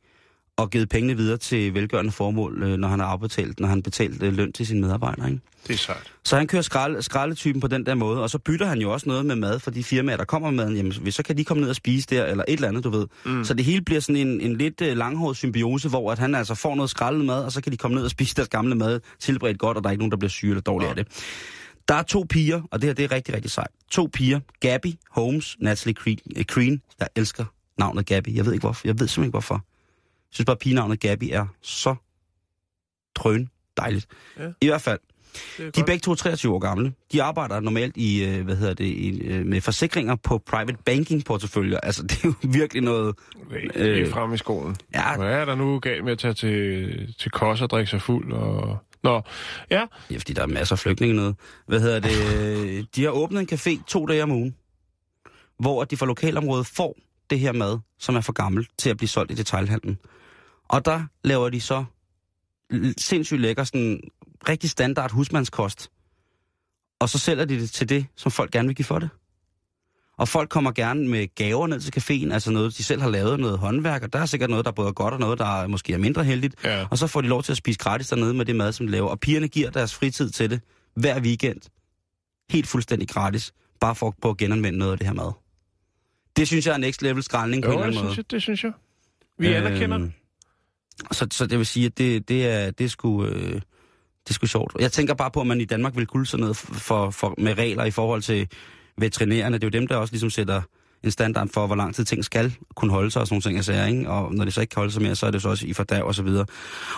og givet pengene videre til velgørende formål, øh, når han har afbetalt, når han betalt øh, løn til sine medarbejdere. Ikke? Det er sejt. Så han kører skrald, skraldetypen på den der måde, og så bytter han jo også noget med mad for de firmaer, der kommer med maden. Jamen, hvis- så kan de komme ned og spise der, eller et eller andet, du ved. Mm. Så det hele bliver sådan en, en lidt øh, langhåret symbiose, hvor at han altså får noget skraldet mad, og så kan de komme ned og spise deres gamle mad, tilberedt godt, og der er ikke nogen, der bliver syge eller dårlige Ja. af det. Der er to piger, og det her det er rigtig, rigtig sejt. To piger, Gabby Holmes, Natalie Green. Jeg elsker navnet Gabby. Jeg ved ikke hvorfor. Jeg ved simpelthen ikke hvorfor. Jeg synes bare, at pigenavnet Gabby er så drøn dejligt. Ja. I hvert fald, er de er begge to 23 år gamle. De arbejder normalt i, øh, hvad hedder det, i, øh, med forsikringer på private banking porteføljer. Altså, det er jo virkelig noget... Helt øh, frem i skolen. Ja, Hvad er der nu galt med at tage til, til kos og drikke sig fuld? Og... Nå, ja. ja, fordi der er masser af flygtninge noget. Hvad hedder det? De har åbnet en café to dage om ugen, hvor de fra lokalområdet får det her mad, som er for gammelt til at blive solgt i detailhandlen. Og der laver de så sindssygt lækker, sådan rigtig standard husmandskost. Og så sælger de det til det, som folk gerne vil give for det. Og folk kommer gerne med gaver ned til caféen, altså noget, de selv har lavet, noget håndværk, og der er sikkert noget, der både er godt, og noget, der er måske er mindre heldigt. ja. Og så får de lov til at spise gratis dernede med det mad, som de laver. Og pigerne giver deres fritid til det hver weekend. Helt fuldstændig gratis. Bare for at prøve at genanvende noget af det her mad. Det synes jeg er next level skraldning på en eller det anden måde. synes, jeg, det synes jeg. Vi øhm... anerkender den. Så, så det vil sige, at det, det, er, det, er sgu, øh, det er sgu sjovt. Jeg tænker bare på, at man i Danmark vil kunne sådan noget for, for, med regler i forhold til veterinærerne. Det er jo dem, der også ligesom sætter en standard for, hvor lang tid ting skal kunne holde sig og sådan nogle ting, jeg siger, ikke? Og når det så ikke kan holde sig mere, så er det så også i fordav og så videre.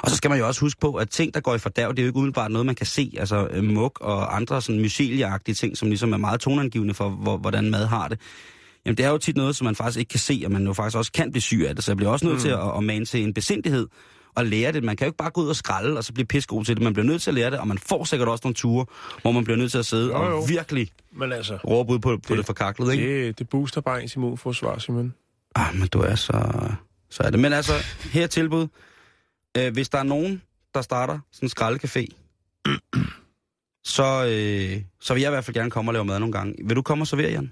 Og så skal man jo også huske på, at ting, der går i fordav, det er jo ikke umiddelbart noget, man kan se. Altså øh, muk og andre sådan mycelieagtige ting, som ligesom er meget tonangivende for, hvor, hvordan mad har det. Jamen, det er jo tit noget, som man faktisk ikke kan se, og man jo faktisk også kan blive syg af det. Så jeg bliver også nødt mm. til at, at mane til en besindighed og lære det. Man kan jo ikke bare gå ud og skralde, og så blive pissegod til det. Man bliver nødt til at lære det, og man får sikkert også nogle ture, hvor man bliver nødt til at sidde Jo, jo. og virkelig Men altså, råbe ud på, på det, det forkaklede, ikke? det, det booster bare ens immunforsvar, Simon. Ah, men du er så... Så er det. Men altså, her er tilbud. Øh, hvis der er nogen, der starter sådan en skraldecafé, så, øh, så vil jeg i hvert fald gerne komme og lave mad nogle gange. Vil du komme og servere, Jan?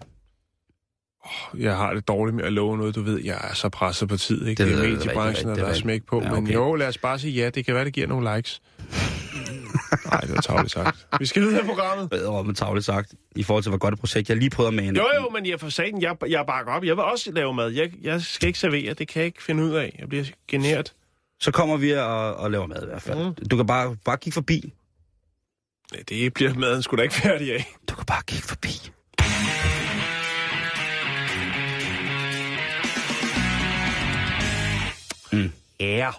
Jeg har det dårligt med at love noget, du ved. Jeg er så presset på tid, ikke? Det Det, er mediebranchen, det og er der er smæk på. Ja, Men okay. jo, lad os bare sige ja. Det kan være, det giver nogle likes. Nej, det var tavligt sagt. Vi skal videre i programmet. Bedre med tavligt sagt, i forhold til, hvor godt et projekt jeg lige prøvede at mane. Jo, jo, men jeg for sagen, jeg, jeg bakker op. Jeg vil også lave mad. Jeg, jeg skal ikke servere. Det kan jeg ikke finde ud af. Jeg bliver generet. Så kommer vi og, og laver mad i hvert fald. Mm. Du kan bare, bare kigge forbi. Ja, Det bliver maden sgu da ikke færdig af. Du kan bare kigge forbi. Ja.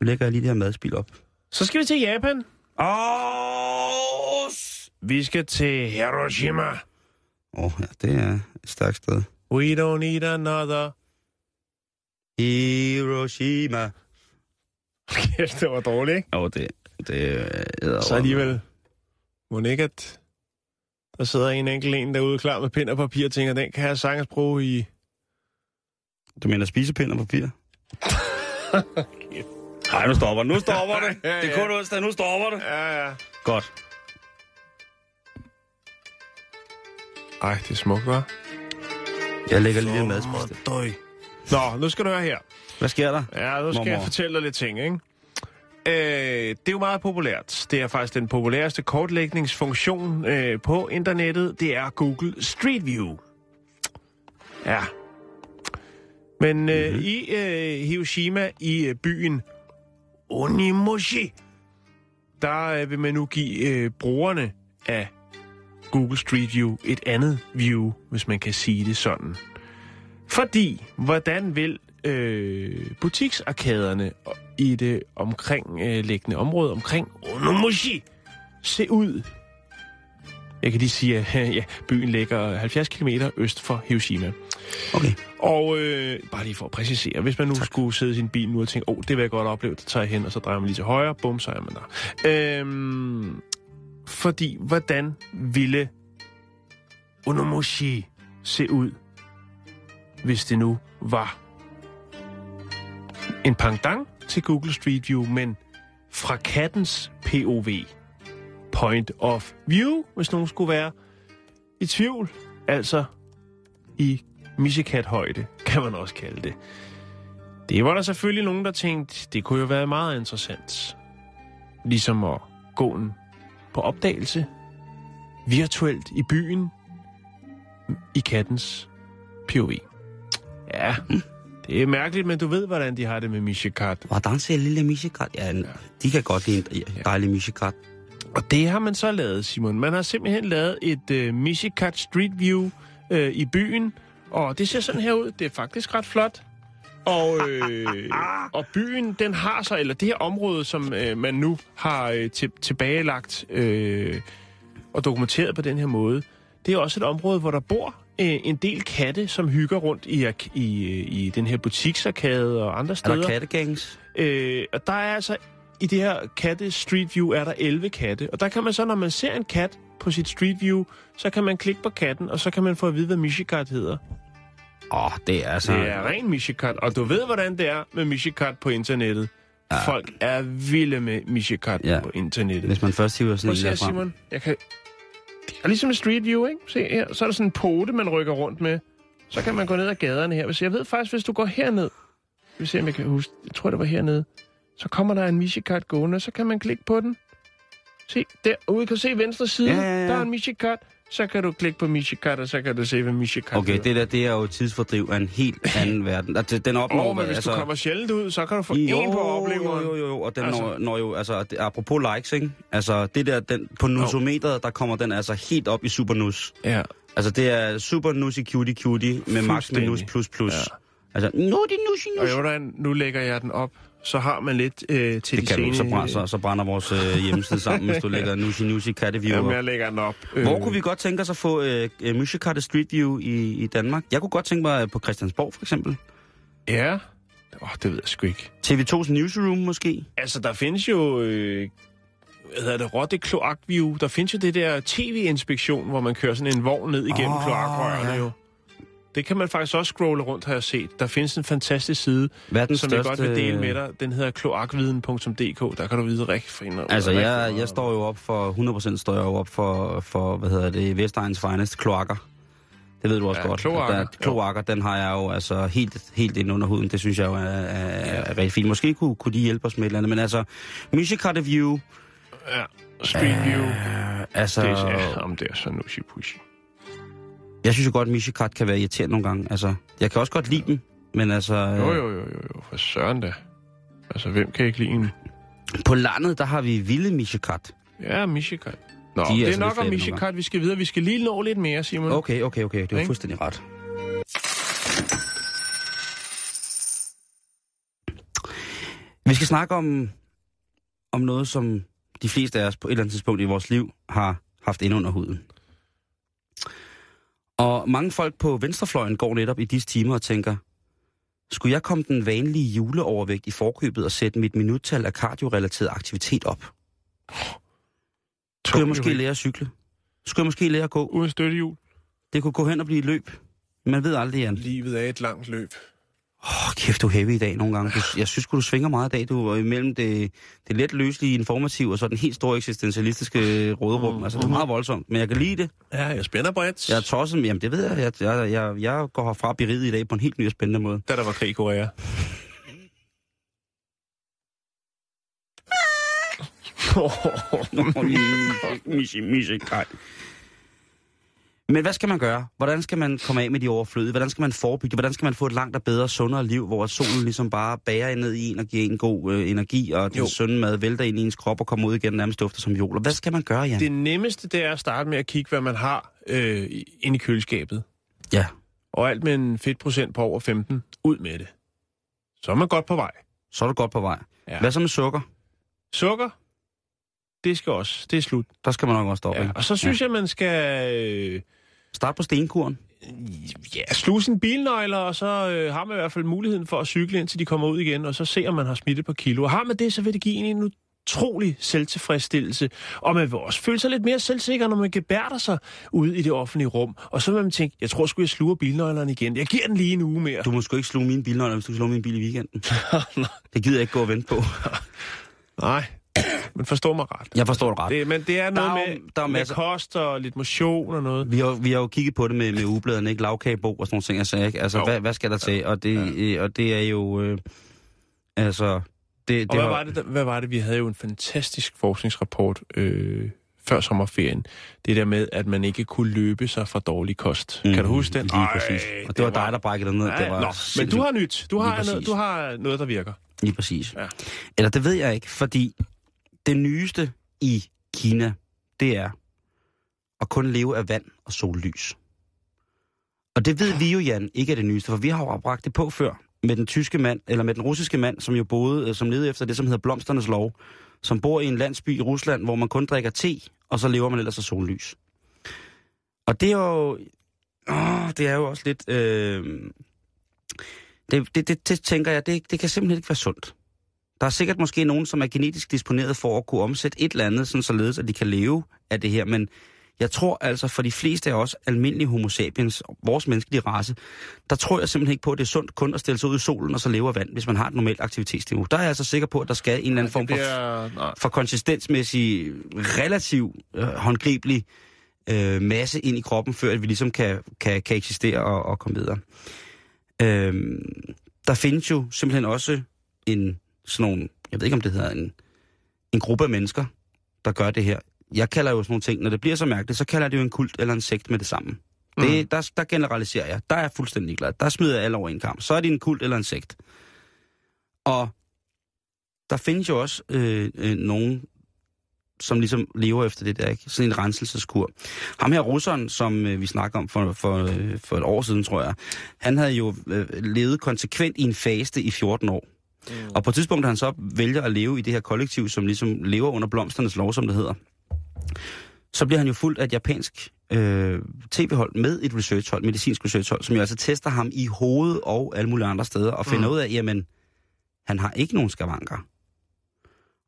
Nu lægger jeg lige det her madspil op. Så skal vi til Japan. Åh, Vi skal til Hiroshima. oh, ja, det er et stærkt sted. We don't need another. Hiroshima. Kæft, det var dårligt, ikke? Åh, oh, det, det er... Så alligevel. Må ikke, at der sidder en enkelt en derude klar med pind og papir og tænker, den kan jeg sagtens bruge i... Du mener spisepind og papir? Nej, nu stopper det. Nu stopper det. Ja, ja. Det er kun onsdag, nu stopper det. Ja, ja. Godt. Ej, det er smukt, hva'? Jeg lægger lige et madspil. Døj. Nå, nu skal du høre her. Hvad sker der? Ja, nu skal Mormor. jeg fortælle dig lidt ting, ikke? Øh, det er jo meget populært. Det er faktisk den populæreste kortlægningsfunktion øh, på internettet. Det er Google Street View. Ja. Men øh, mm-hmm. i øh, Hiroshima, i øh, byen Onimoshi, der øh, vil man nu give øh, brugerne af Google Street View et andet view, hvis man kan sige det sådan. Fordi, hvordan vil øh, butiksarkaderne i det omkringliggende område omkring Onomushi se ud? Jeg kan lige sige, at ja, byen ligger 70 km øst for Hiroshima. Okay. Og øh, bare lige for at præcisere, hvis man nu tak. skulle sidde i sin bil nu og tænke, åh, oh, det vil jeg godt opleve, så tager jeg hen, og så drejer man lige til højre, bum, så er man der. Øhm, fordi, hvordan ville Onomushi se ud, hvis det nu var en pangdang til Google Street View, men fra kattens POV, point of view, hvis nogen skulle være i tvivl, altså i missekat-højde, kan man også kalde det. Det var der selvfølgelig nogen, der tænkte, det kunne jo være meget interessant. Ligesom at gå en på opdagelse, virtuelt i byen, i kattens POV. Ja, det er mærkeligt, men du ved, hvordan de har det med Mishikat. Hvordan ser lille Mishikat? Ja, ja, de kan godt lide en dejlig Mishikat. Og det har man så lavet, Simon. Man har simpelthen lavet et uh, Mishikat Street View uh, i byen, og det ser sådan her ud. Det er faktisk ret flot. Og, øh, og byen, den har så, eller det her område, som øh, man nu har øh, til, tilbagelagt øh, og dokumenteret på den her måde, det er også et område, hvor der bor øh, en del katte, som hygger rundt i, i, øh, i den her butiksarkade og andre Er steder. der kattegangs? Øh, og der er altså, i det her katte Street View, er der 11 katte. Og der kan man så, når man ser en kat på sit Street View, så kan man klikke på katten, og så kan man få at vide, hvad Mishikat hedder. Åh, oh, det er altså... Det er ren Mishikat, og du ved, hvordan det er med Mishikat på internettet. Ja. Folk er vilde med Mishikat Ja. på internettet. Hvis man først hiver sådan en at se der her, frem. Simon. Jeg kan... Det er ligesom en Street View, ikke? Se her. Så er der sådan en pote, man rykker rundt med. Så kan man gå ned ad gaderne her. Hvis jeg ved faktisk, hvis du går herned... Vi se, om jeg kan huske. Jeg tror, det var hernede. Så kommer der en Mishikat gående, og så kan man klikke på den. Se, derude kan se venstre side. Ja, ja, ja. Der er en Mishikat. Så kan du klikke på Mishikat, og så kan du se, hvad Mishikat Okay, hedder. det der, det er jo tidsfordriv af en helt anden verden. Altså, den opnår... Åh, men hvis altså... du kommer sjældent ud, så kan du få en på opleveren. Jo, jo, jo, og den Altså. når, når jo, altså, det- apropos likes, ikke? Altså, det der, den, på nusometeret, der kommer den altså helt op i super nus. Ja, Altså, det er super nusy cutie cutie med max nus plus plus. Ja. Altså, nu er det nushi, Og nushi. jo, hvordan, nu lægger jeg den op. Så har man lidt øh, til Det de kan du, sene... så, brænder, så, så brænder vores øh, hjemmeside sammen, hvis du lægger nushi, nushi katteview Jamen, jeg lægger den op. Øh, Hvor kunne vi godt tænke os at få øh, øh, Mushikatte Street View i, i Danmark? Jeg kunne godt tænke mig øh, på Christiansborg, for eksempel. Ja. Åh, det ved jeg sgu ikke. TV2's Newsroom, måske? Altså, der findes jo... Øh, hvad hedder det? Rotte Kloakview. Der findes jo det der tv-inspektion, hvor man kører sådan en vogn ned igennem oh, kloakrørene ja. jo. Det kan man faktisk også scrolle rundt, har jeg set. Der findes en fantastisk side, Verdens som jeg største... godt vil dele med dig. Den hedder kloakviden.dk. Der kan du vide rigtig for en- Altså, rigtig jeg, jeg står jo op for, 100% står jeg jo op for, for hvad hedder det, Vestegns finest, kloakker. Det ved du også Ja, godt. kloakker, Der, kloakker, den har jeg jo altså helt, helt ind under huden. Det synes jeg jo er, er, er rigtig fint. Måske kunne, kunne de hjælpe os med et eller andet, men altså, Mushikatte View, Ja, Street View. øh, altså, Det er, ja, om det er så nushi pushy. Jeg synes jo godt, at Mushikat kan være irriterende nogle gange. Altså, jeg kan også godt lide dem, men altså, Jo, jo, jo, jo, jo. For søren da. Altså, hvem kan ikke lide en... på landet, der har vi vilde Mushikat. Ja, Mishikat. Nå, De er det er altså nok om Mishikat, vi skal videre. Vi skal lige nå lidt mere, Simon. Okay, okay, okay, det er fuldstændig ret. Vi skal snakke om, om noget, som de fleste af os på et eller andet tidspunkt i vores liv har haft ind under huden. Og mange folk på venstrefløjen går netop i disse timer og tænker, skulle jeg komme den vanlige juleovervægt i forkøbet og sætte mit minuttal af kardiorelateret aktivitet op? Skulle jeg måske lære at cykle? Skulle jeg måske lære at gå? Uden støttehjul. Det kunne gå hen og blive et løb. Man ved aldrig, Jan. Livet er et langt løb. Åh, oh, kæft, du er heavy i dag nogle gange. Du, jeg synes du svinger meget i dag. Du er imellem det, det let løselige informative og så den helt store eksistentialistiske råderum. Mm, Altså, det er meget voldsomt, men jeg kan lide det. Ja, jeg spænder bredt. Jeg er tosset, men jamen, det ved jeg. Jeg, jeg, jeg, jeg går herfra beriget i dag på en helt ny og spændende måde. Da der var krig i Korea. Misse, misse, kaj. Men hvad skal man gøre? Hvordan skal man komme af med de overflødige? Hvordan skal man forebygge? Hvordan skal man få et langt og bedre, sundere liv, hvor solen ligesom bare bærer ned i en og giver en god øh, energi, og den sunde mad vælter ind i ens krop og kommer ud igen nærmest dufter som jord? Hvad skal man gøre, Jan? Det nemmeste, det er at starte med at kigge, hvad man har øh, i- inde i køleskabet. Ja, Og alt med en fedtprocent på over 15. Ud med det. Så er man godt på vej. så er du godt på vej. Ja. Hvad så med sukker? Sukker, det skal også. Det er slut. Der skal man nok også stoppe. Ja. ikke? Og så synes ja. jeg, man skal... Øh, Start på stenkuren. ja, sluge sine bilnøgler, og så øh, har man i hvert fald muligheden for at cykle, indtil de kommer ud igen, og så se, om man har smidt et par kilo. Og har man det, så vil det give en en utrolig selvtilfredsstillelse, og man vil også føle sig lidt mere selvsikker, når man gebærder sig ude i det offentlige rum. Og så vil man tænke, jeg tror sgu, jeg sluger bilnøglerne igen. Jeg giver den lige en uge mere. Du må sgu ikke sluge mine bilnøgler, hvis du slår min bil i weekenden. det gider jeg ikke gå og vente på. Nej, men forstå mig ret. Jeg forstår det ret. Det, men det er noget Der er jo- med, der er med masser- kost og lidt motion og noget. Vi har, vi har jo kigget på det med, med ugebladene, ikke? Lavkagebo og sådan nogle ting, jeg sagde, ikke? Altså, Jo. hvad, hvad skal der til? Og det, ja. og det er jo... Øh, altså... Det, Og det hvad har- var, det, hvad var det? Vi havde jo en fantastisk forskningsrapport øh, før sommerferien. Det der med, at man ikke kunne løbe sig fra dårlig kost. Mm, kan du huske den? Lige præcis. Og det var dig, der brækkede ned. Det var nå, men du har nyt. Du har, noget, du har noget, der virker. Lige præcis. Ja. Eller det ved jeg ikke, fordi det nyeste i Kina, det er at kun leve af vand og sollys. Og det ved vi jo, Jan, ikke er det nyeste, for vi har jo bragt det på før med den tyske mand, eller med den russiske mand, som jo boede, øh, som levede efter det, som hedder Blomsternes Lov, som bor i en landsby i Rusland, hvor man kun drikker te, og så lever man ellers af sollys. Og det er jo... Åh, det er jo også lidt... Øh, det, det, det, det tænker jeg, det, det kan simpelthen ikke være sundt. Der er sikkert måske nogen, som er genetisk disponeret for at kunne omsætte et eller andet, sådan således, at de kan leve af det her. Men jeg tror altså, for de fleste af os almindelige homo sapiens, vores menneskelige race, der tror jeg simpelthen ikke på, at det er sundt kun at stille sig ud i solen og så leve af vand, hvis man har et normalt aktivitetsniveau. Der er jeg altså sikker på, at der skal en eller anden form for, for konsistensmæssig, relativ øh, håndgribelig øh, masse ind i kroppen, før at vi ligesom kan, kan, kan eksistere og, og komme videre. Øh, der findes jo simpelthen også en sådan nogle, jeg ved ikke om det hedder en, en gruppe af mennesker, der gør det her. Jeg kalder jo sådan nogle ting, når det bliver så mærkeligt, så kalder jeg det jo en kult eller en sekt med det samme. Mm. Det, der, der generaliserer jeg. Der er jeg fuldstændig glad. Der smider jeg alle over en kamp. Så er det en kult eller en sekt. Og der findes jo også øh, øh, nogen, som ligesom lever efter det der, ikke? Sådan en renselseskur. Ham her russeren, som øh, vi snakker om for, for, øh, for et år siden, tror jeg, han havde jo øh, levet konsekvent i en faste i 14 år. Mm. Og på et tidspunkt, da han så vælger at leve i det her kollektiv, som ligesom lever under blomsternes lov, som det hedder, så bliver han jo fuldt af et japansk øh, tv-hold med et researchhold, medicinsk researchhold, som jo altså tester ham i hovedet og alle mulige andre steder, og finder mm. ud af, jamen, han har ikke nogen skavanker.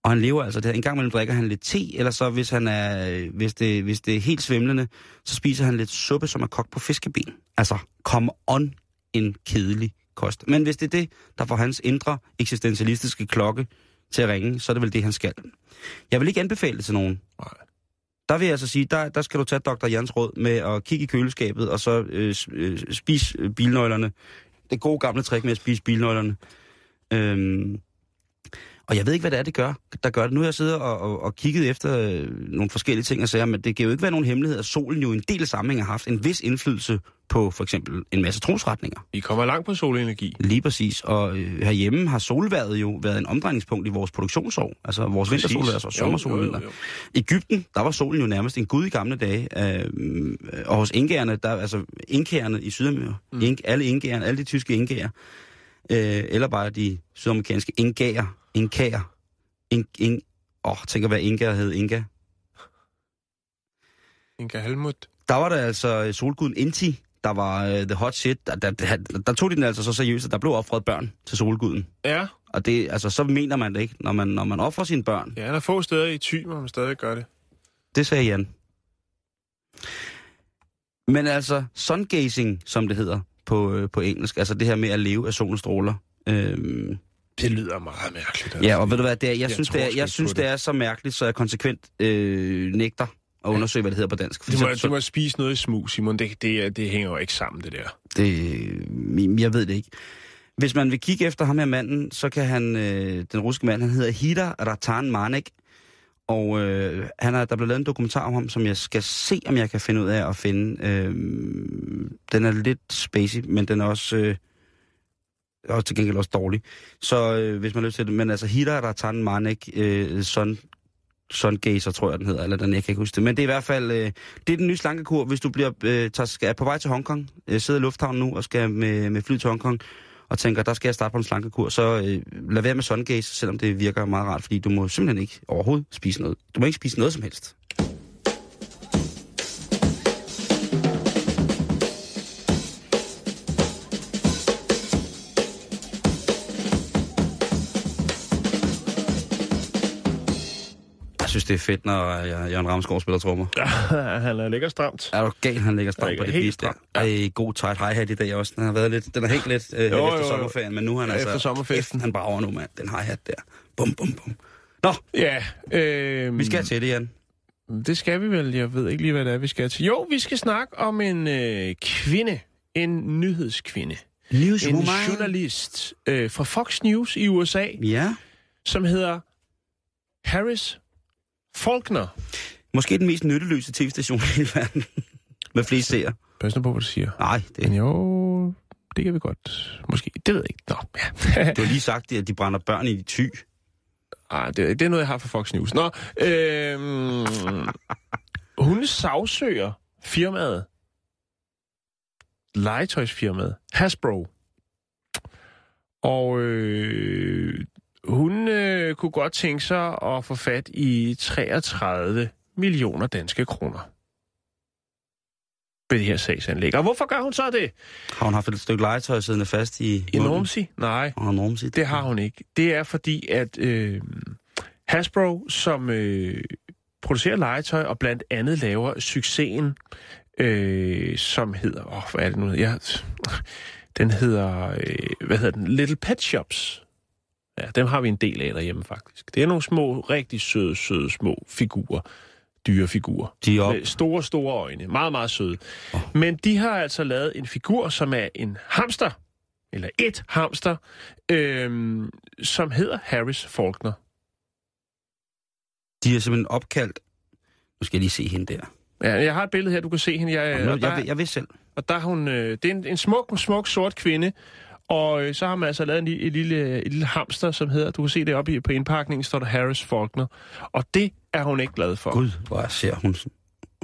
Og han lever altså der. En gang imellem drikker han lidt te, eller så hvis, han er, øh, hvis, det, hvis det er helt svimlende, så spiser han lidt suppe, som er kogt på fiskeben. Altså, come on, en kedelig kost. Men hvis det er det, der får hans indre eksistentialistiske klokke til at ringe, så er det vel det, han skal. Jeg vil ikke anbefale det til nogen. Nej. Der vil jeg altså sige, der, der skal du tage Dr. Jans råd med at kigge i køleskabet, og så øh, øh, spise øh, bilnøglerne. Det gode gamle trick med at spise bilnøglerne. Øhm, og jeg ved ikke, hvad det er, det gør, der gør det. Nu har jeg siddet og, og, og kigget efter øh, nogle forskellige ting og sager, men det kan jo ikke være nogen hemmelighed, at solen jo i en del sammenhæng har haft en vis indflydelse på for eksempel en masse trosretninger. I kommer langt på solenergi. Lige præcis. Og øh, herhjemme har solværet jo været en omdrejningspunkt i vores produktionsår. Altså vores Præcis. vintersolvejr, altså jo, jo. Ægypten, der var solen jo nærmest en gud i gamle dage. Øh, og hos inkæerne, der, altså inkæerne i Sydamerika, mm. ink, alle inkæerne, alle de tyske inkæer, øh, eller bare de sydamerikanske inkæer, inkæer, ink, ink, åh, tænk at være inkæer hed Inka. Inga Helmut. Der var der altså øh, solguden Inti, der var uh, the hot shit. Der, der, der, der tog de den altså så seriøst, at der blev offret børn til solguden. Ja, Og det, altså, så mener man det ikke, når man, når man offrer sine børn. ja, der er få steder i Thy, hvor man stadig gør det. Det sagde Jan. Men altså, sungazing, som det hedder på, øh, på engelsk, altså det her med at leve af solens stråler. Øhm, Det lyder meget mærkeligt. altså. ja, og ved du hvad, det er, jeg, Jeg synes, tror det er, jeg synes, det det. er så mærkeligt, så jeg konsekvent øh, nægter at undersøge, hvad det hedder på dansk. Du må, så, du må spise noget i smug, Simon. Det, det, det hænger jo ikke sammen, det der. Det, jeg ved det ikke. Hvis man vil kigge efter ham her manden, så kan han, øh, den russiske mand, han hedder Hida Ratan Manek, og øh, han er, der blev lavet en dokumentar om ham, som jeg skal se, om jeg kan finde ud af at finde. Øh, den er lidt spacey, men den er også, øh, og til gengæld også dårlig. Så øh, hvis man har lyst til det, men altså Hitter, der tager en Manek, øh, Sun, Sungazer, tror jeg, den hedder, eller den, jeg kan ikke huske det. Men det er i hvert fald, øh, det er den nye slankekur, hvis du bliver, øh, tager, skal, er på vej til Hongkong, øh, sidder i lufthavnen nu og skal med, med fly til Hongkong, og tænker, der skal jeg starte på en slankekur, så øh, lad være med Sungaze, selvom det virker meget rart, fordi du må simpelthen ikke overhovedet spise noget. Du må ikke spise noget som helst. Synes, det er fedt, når jeg, Jørgen Ramsgaard spiller trommer. han er lækker stramt. Er du gal, han ligger stramt på det helt beat der. Ej, god tight hi-hat i dag også. Den har, været lidt, den har hængt lidt øh, Jo, jo, efter jo. sommerferien, men nu er han Ja, altså... efter sommerfesten. Han brager nu, mand. Den hi-hat der. Bum, bum, bum. Nå, Ja, øh, vi skal til det, Jan. Det skal vi vel. Jeg ved ikke lige, hvad det er, vi skal til. Jo, vi skal snakke om en øh, kvinde. En nyhedskvinde. En Newswoman. journalist øh, fra Fox News i USA, Ja. som hedder Harris Faulkner. Måske den mest nytteløse tv-station i hele verden. Med flest seere. Pas nu på, hvad du siger. Nej, det, Men jo, det kan vi godt. Måske. Det ved jeg ikke. Nå, ja. du har lige sagt, at de brænder børn i ty. ah, det, det er noget, jeg har fra Fox News. Nå, øh, hun sagsøger firmaet. Legetøjsfirmaet. Hasbro. Og øh, hun øh, kunne godt tænke sig at få fat i 33 millioner danske kroner ved det her sagsanlæg. Og hvorfor gør hun så det? Har hun haft et stykke legetøj siddende fast i... I Normsi? Nej, hun Normsi? det har hun ikke. Det er fordi, at øh, Hasbro, som øh, producerer legetøj og blandt andet laver succesen, øh, som hedder... Åh, hvad er det nu? Jeg, den hedder... Øh, hvad hedder den? Little Pet Shops. Ja, dem har vi en del af derhjemme, faktisk. Det er nogle små, rigtig søde, søde, små figurer. Dyrefigurer. De er op. Med store, store øjne. Meget, meget søde. Men de har altså lavet en figur, som er en hamster. Eller et hamster. Øhm, som hedder Harris Faulkner. De er simpelthen opkaldt... Nu skal jeg lige se hende der. Ja, jeg har et billede her, du kan se hende. Jeg, Jeg, og der, jeg, jeg, jeg ved selv. og der er hun... Øh, det er en, en smuk, smuk sort kvinde. Og øh, så har man altså lavet en, et, lille, et lille hamster, som hedder... Du kan se det oppe på indpakningen, står der Harris Faulkner. Og det er hun ikke glad for. Gud, hvor ser hun...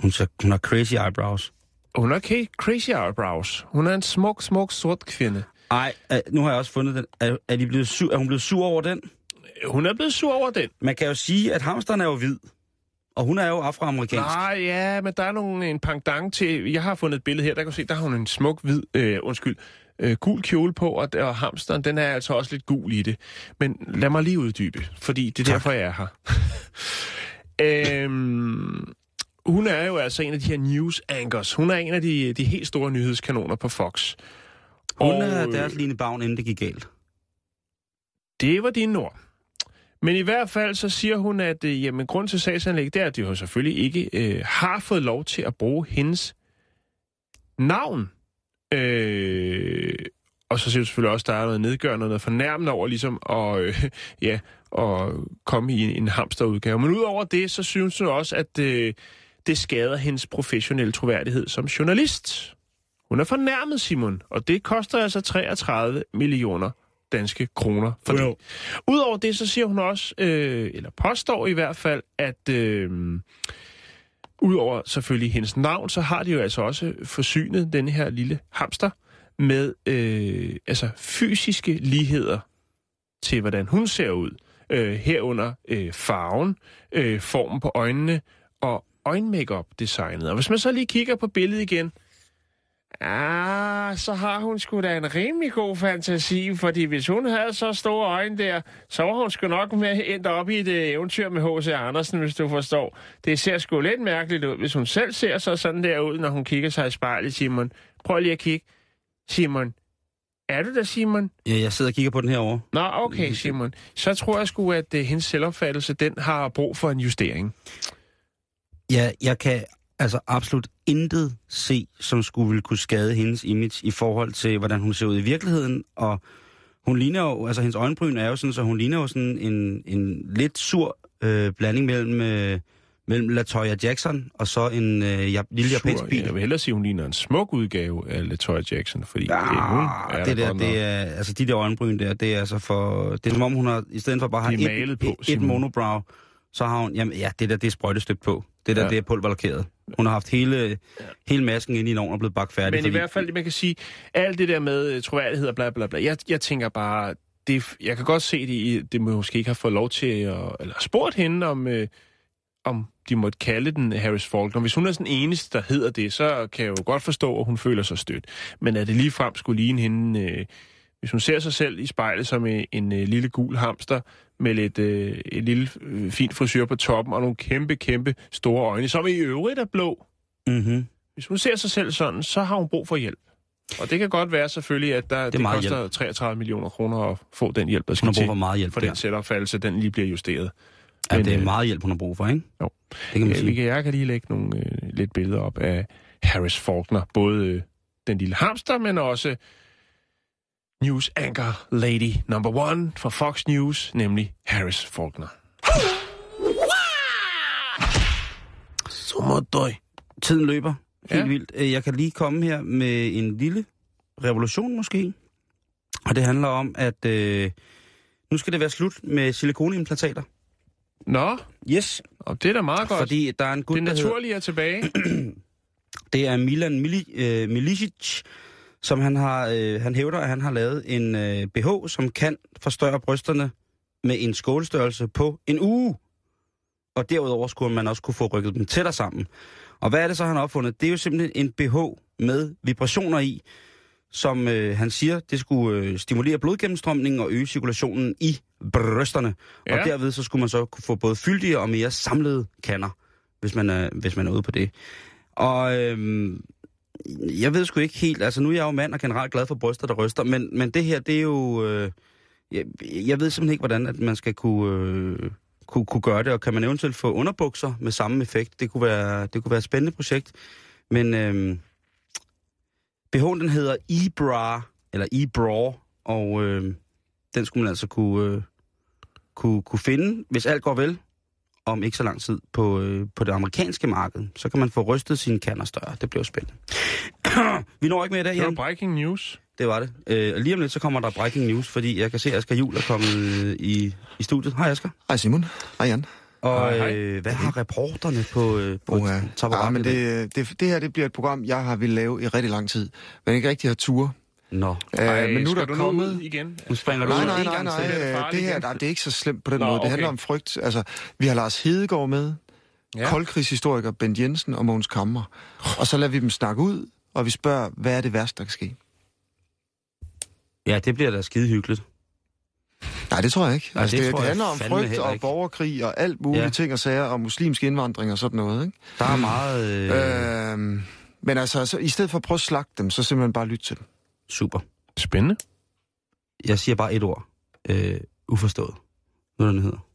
Hun, ser, hun har crazy eyebrows. Hun har ca- crazy eyebrows. Hun er en smuk, smuk sort kvinde. Ej, øh, nu har jeg også fundet den. Er, er, de blevet sur, er hun blevet sur over den? Hun er blevet sur over den. Man kan jo sige, at hamsteren er jo hvid. Og hun er jo afroamerikansk. Nej, ja, men der er nogle, en pendant til... Jeg har fundet et billede her, der kan du se, der har hun en smuk hvid, øh, undskyld, øh, gul kjole på, og, og hamsteren, den er altså også lidt gul i det. Men lad mig lige uddybe, fordi det er Tak. derfor, jeg er her. øhm, hun er jo altså en af de her news anchors. Hun er en af de, de helt store nyhedskanoner på Fox. Hun Og, er deres Line Bavn, inden det gik galt. Det var dine ord. Men i hvert fald så siger hun, at øh, jamen, grund til sagsanlæg, det er, at de jo selvfølgelig ikke øh, har fået lov til at bruge hendes navn. Øh, og så siger du selvfølgelig også, at der er noget nedgørende, noget fornærmende over ligesom at, øh, ja, at komme i en, en hamsterudgave. Men udover det, så synes hun også, at øh, det skader hendes professionelle troværdighed som journalist. Hun er fornærmet, Simon, og det koster altså 33 millioner danske kroner for det. Udover det, så siger hun også, øh, eller påstår i hvert fald, at øh, udover selvfølgelig hendes navn, så har de jo altså også forsynet den her lille hamster med øh, altså fysiske ligheder til, hvordan hun ser ud. Øh, herunder øh, farven, øh, formen på øjnene og øjenmakeup designet. Og hvis man så lige kigger på billedet igen, Ah, så har hun sgu da en rimelig god fantasi, fordi hvis hun havde så store øjne der, så var hun sgu nok med endt op i et øh, eventyr med H.C. Andersen, hvis du forstår. Det ser sgu lidt mærkeligt ud, hvis hun selv ser så sådan der ud, når hun kigger sig i spejlet, Simon. Prøv lige at kigge. Simon, er du der, Simon? Ja, jeg sidder og kigger på den herovre. Nå, okay, Simon. Så tror jeg sgu, at uh, hendes selvopfattelse, den har brug for en justering. Ja, jeg kan altså absolut intet se, som skulle ville kunne skade hendes image i forhold til, hvordan hun ser ud i virkeligheden. Og hun ligner jo, altså hendes øjenbryn er jo sådan, så hun ligner jo sådan en, en lidt sur øh, blanding mellem, øh, mellem Latoya Jackson og så en øh, ja, lille japansk bil. Jeg vil hellere sige, hun ligner en smuk udgave af Latoya Jackson, fordi ja, det, hun er det der det er, altså de der øjenbryn der, det er altså for, det er som om hun har, i stedet for bare at De have malet et, på, et, et monobrow, så har hun, jamen ja, det der, det er sprøjtestøbt på. Det der, ja. det er pulverlakeret. Hun har haft hele, ja. hele masken inde i en ovn og blevet bagt færdig. Men i hvert fald, man kan sige, alt det der med øh, troværdighed og bla bla bla, jeg, jeg tænker bare, det, jeg kan godt se, det, i- det må måske ikke have fået lov til at, eller spurgt hende, om, øh, om de måtte kalde den Harris Faulkner. Hvis hun er den eneste, der hedder det, så kan jeg jo godt forstå, at hun føler sig stødt. Men at det lige frem skulle ligne hende, øh, hvis hun ser sig selv i spejlet som en, en øh, lille gul hamster, med lidt øh, en lille øh, fin frisyr på toppen og nogle kæmpe, kæmpe store øjne, som i øvrigt er blå. Mm-hmm. Hvis hun ser sig selv sådan, så har hun brug for hjælp. Og det kan godt være selvfølgelig, at der, det, det koster hjælp. 33 millioner kroner at få den hjælp, der Hun skal har til, brug for meget hjælp for der. den selvopfattelse, den lige bliver justeret. Ja, Men, det er øh, meget hjælp, hun har brug for, ikke? Jo. Det kan man sige. jeg kan lige lægge nogle øh, lidt billeder op af Harris Faulkner. Både øh, den lille hamster, men også news anchor lady number one for Fox News, nemlig Harris Faulkner. Så må døj. Tiden løber helt Ja. vildt. Øh, Jeg kan lige komme her med en lille revolution måske. Og det handler om, at øh, nu skal det være slut med silikonimplantater. Nå, Yes, og det er da meget godt. fordi der er en gut, det hedder, naturlige er tilbage. det er Milan Mili, øh, Milicic, som han har, øh, han hævder, at han har lavet en øh, BH, som kan forstørre brysterne med en skålstørrelse på en uge. Og derudover skulle man også kunne få rykket dem tættere sammen. Og hvad er det så, han har opfundet? Det er jo simpelthen en BH med vibrationer i, som øh, han siger, det skulle øh, stimulere blodgennemstrømningen og øge cirkulationen i brysterne. Ja. Og derved så skulle man så kunne få både fyldige og mere samlede kander, hvis man er, hvis man er ude på det. Og øhm, jeg ved sgu ikke helt, altså nu er jeg jo mand og generelt glad for bryster, der ryster, men, men det her, det er jo... Øh, jeg, jeg ved simpelthen ikke, hvordan at man skal kunne, øh, kunne, kunne gøre det, og kan man eventuelt få underbukser med samme effekt? Det kunne være, det kunne være et spændende projekt. Men øh, BH'en, den hedder e-bra, eller e-bra, og øh, den skulle man altså kunne, øh, kunne, kunne finde, hvis alt går vel, om ikke så lang tid på, øh, på det amerikanske marked. Så kan man få rystet sine kander større. Det bliver spændende. Vi når ikke med i dag, Det var Jan. breaking news. Det var det. Øh, og lige om lidt, så kommer der breaking news, fordi jeg kan se, at Asger Jul er kommet øh, i, i studiet. Hej Asger. Hej Simon. Hej Jan. Og Hej, hej. øh, hvad har reporterne på, øh, på Uha. top Ja, men det, det, det her det bliver et program, jeg har ville lave i rigtig lang tid, men ikke rigtig har tur. Nå, Ej, Øh, men nu er der du kommet... ud igen? nu springer du Nej, ud nej, nej, nej. Er det øh, farligt det her nej, det er ikke så slemt på den Nå, måde. Det okay. handler om frygt. Altså, vi har Lars Hedegaard med, Ja. koldkrigshistoriker Bent Jensen og Mogens Kammer. Og så lader vi dem snakke ud, og vi spørger, hvad er det værste, der kan ske? Ja, det bliver da skide hyggeligt. Nej, det tror jeg ikke. Nej, altså, det det, det handler om frygt og ikke. borgerkrig og alt mulige Ja. ting og sager, og muslimsk indvandring og sådan noget. Ikke? Der er meget... Øh, Øh... Øh, men altså, så, i stedet for at prøve at slagte dem, så simpelthen bare lytte til dem. Super. Spændende. Jeg siger bare et ord. Øh, uforstået. Noget, den hedder.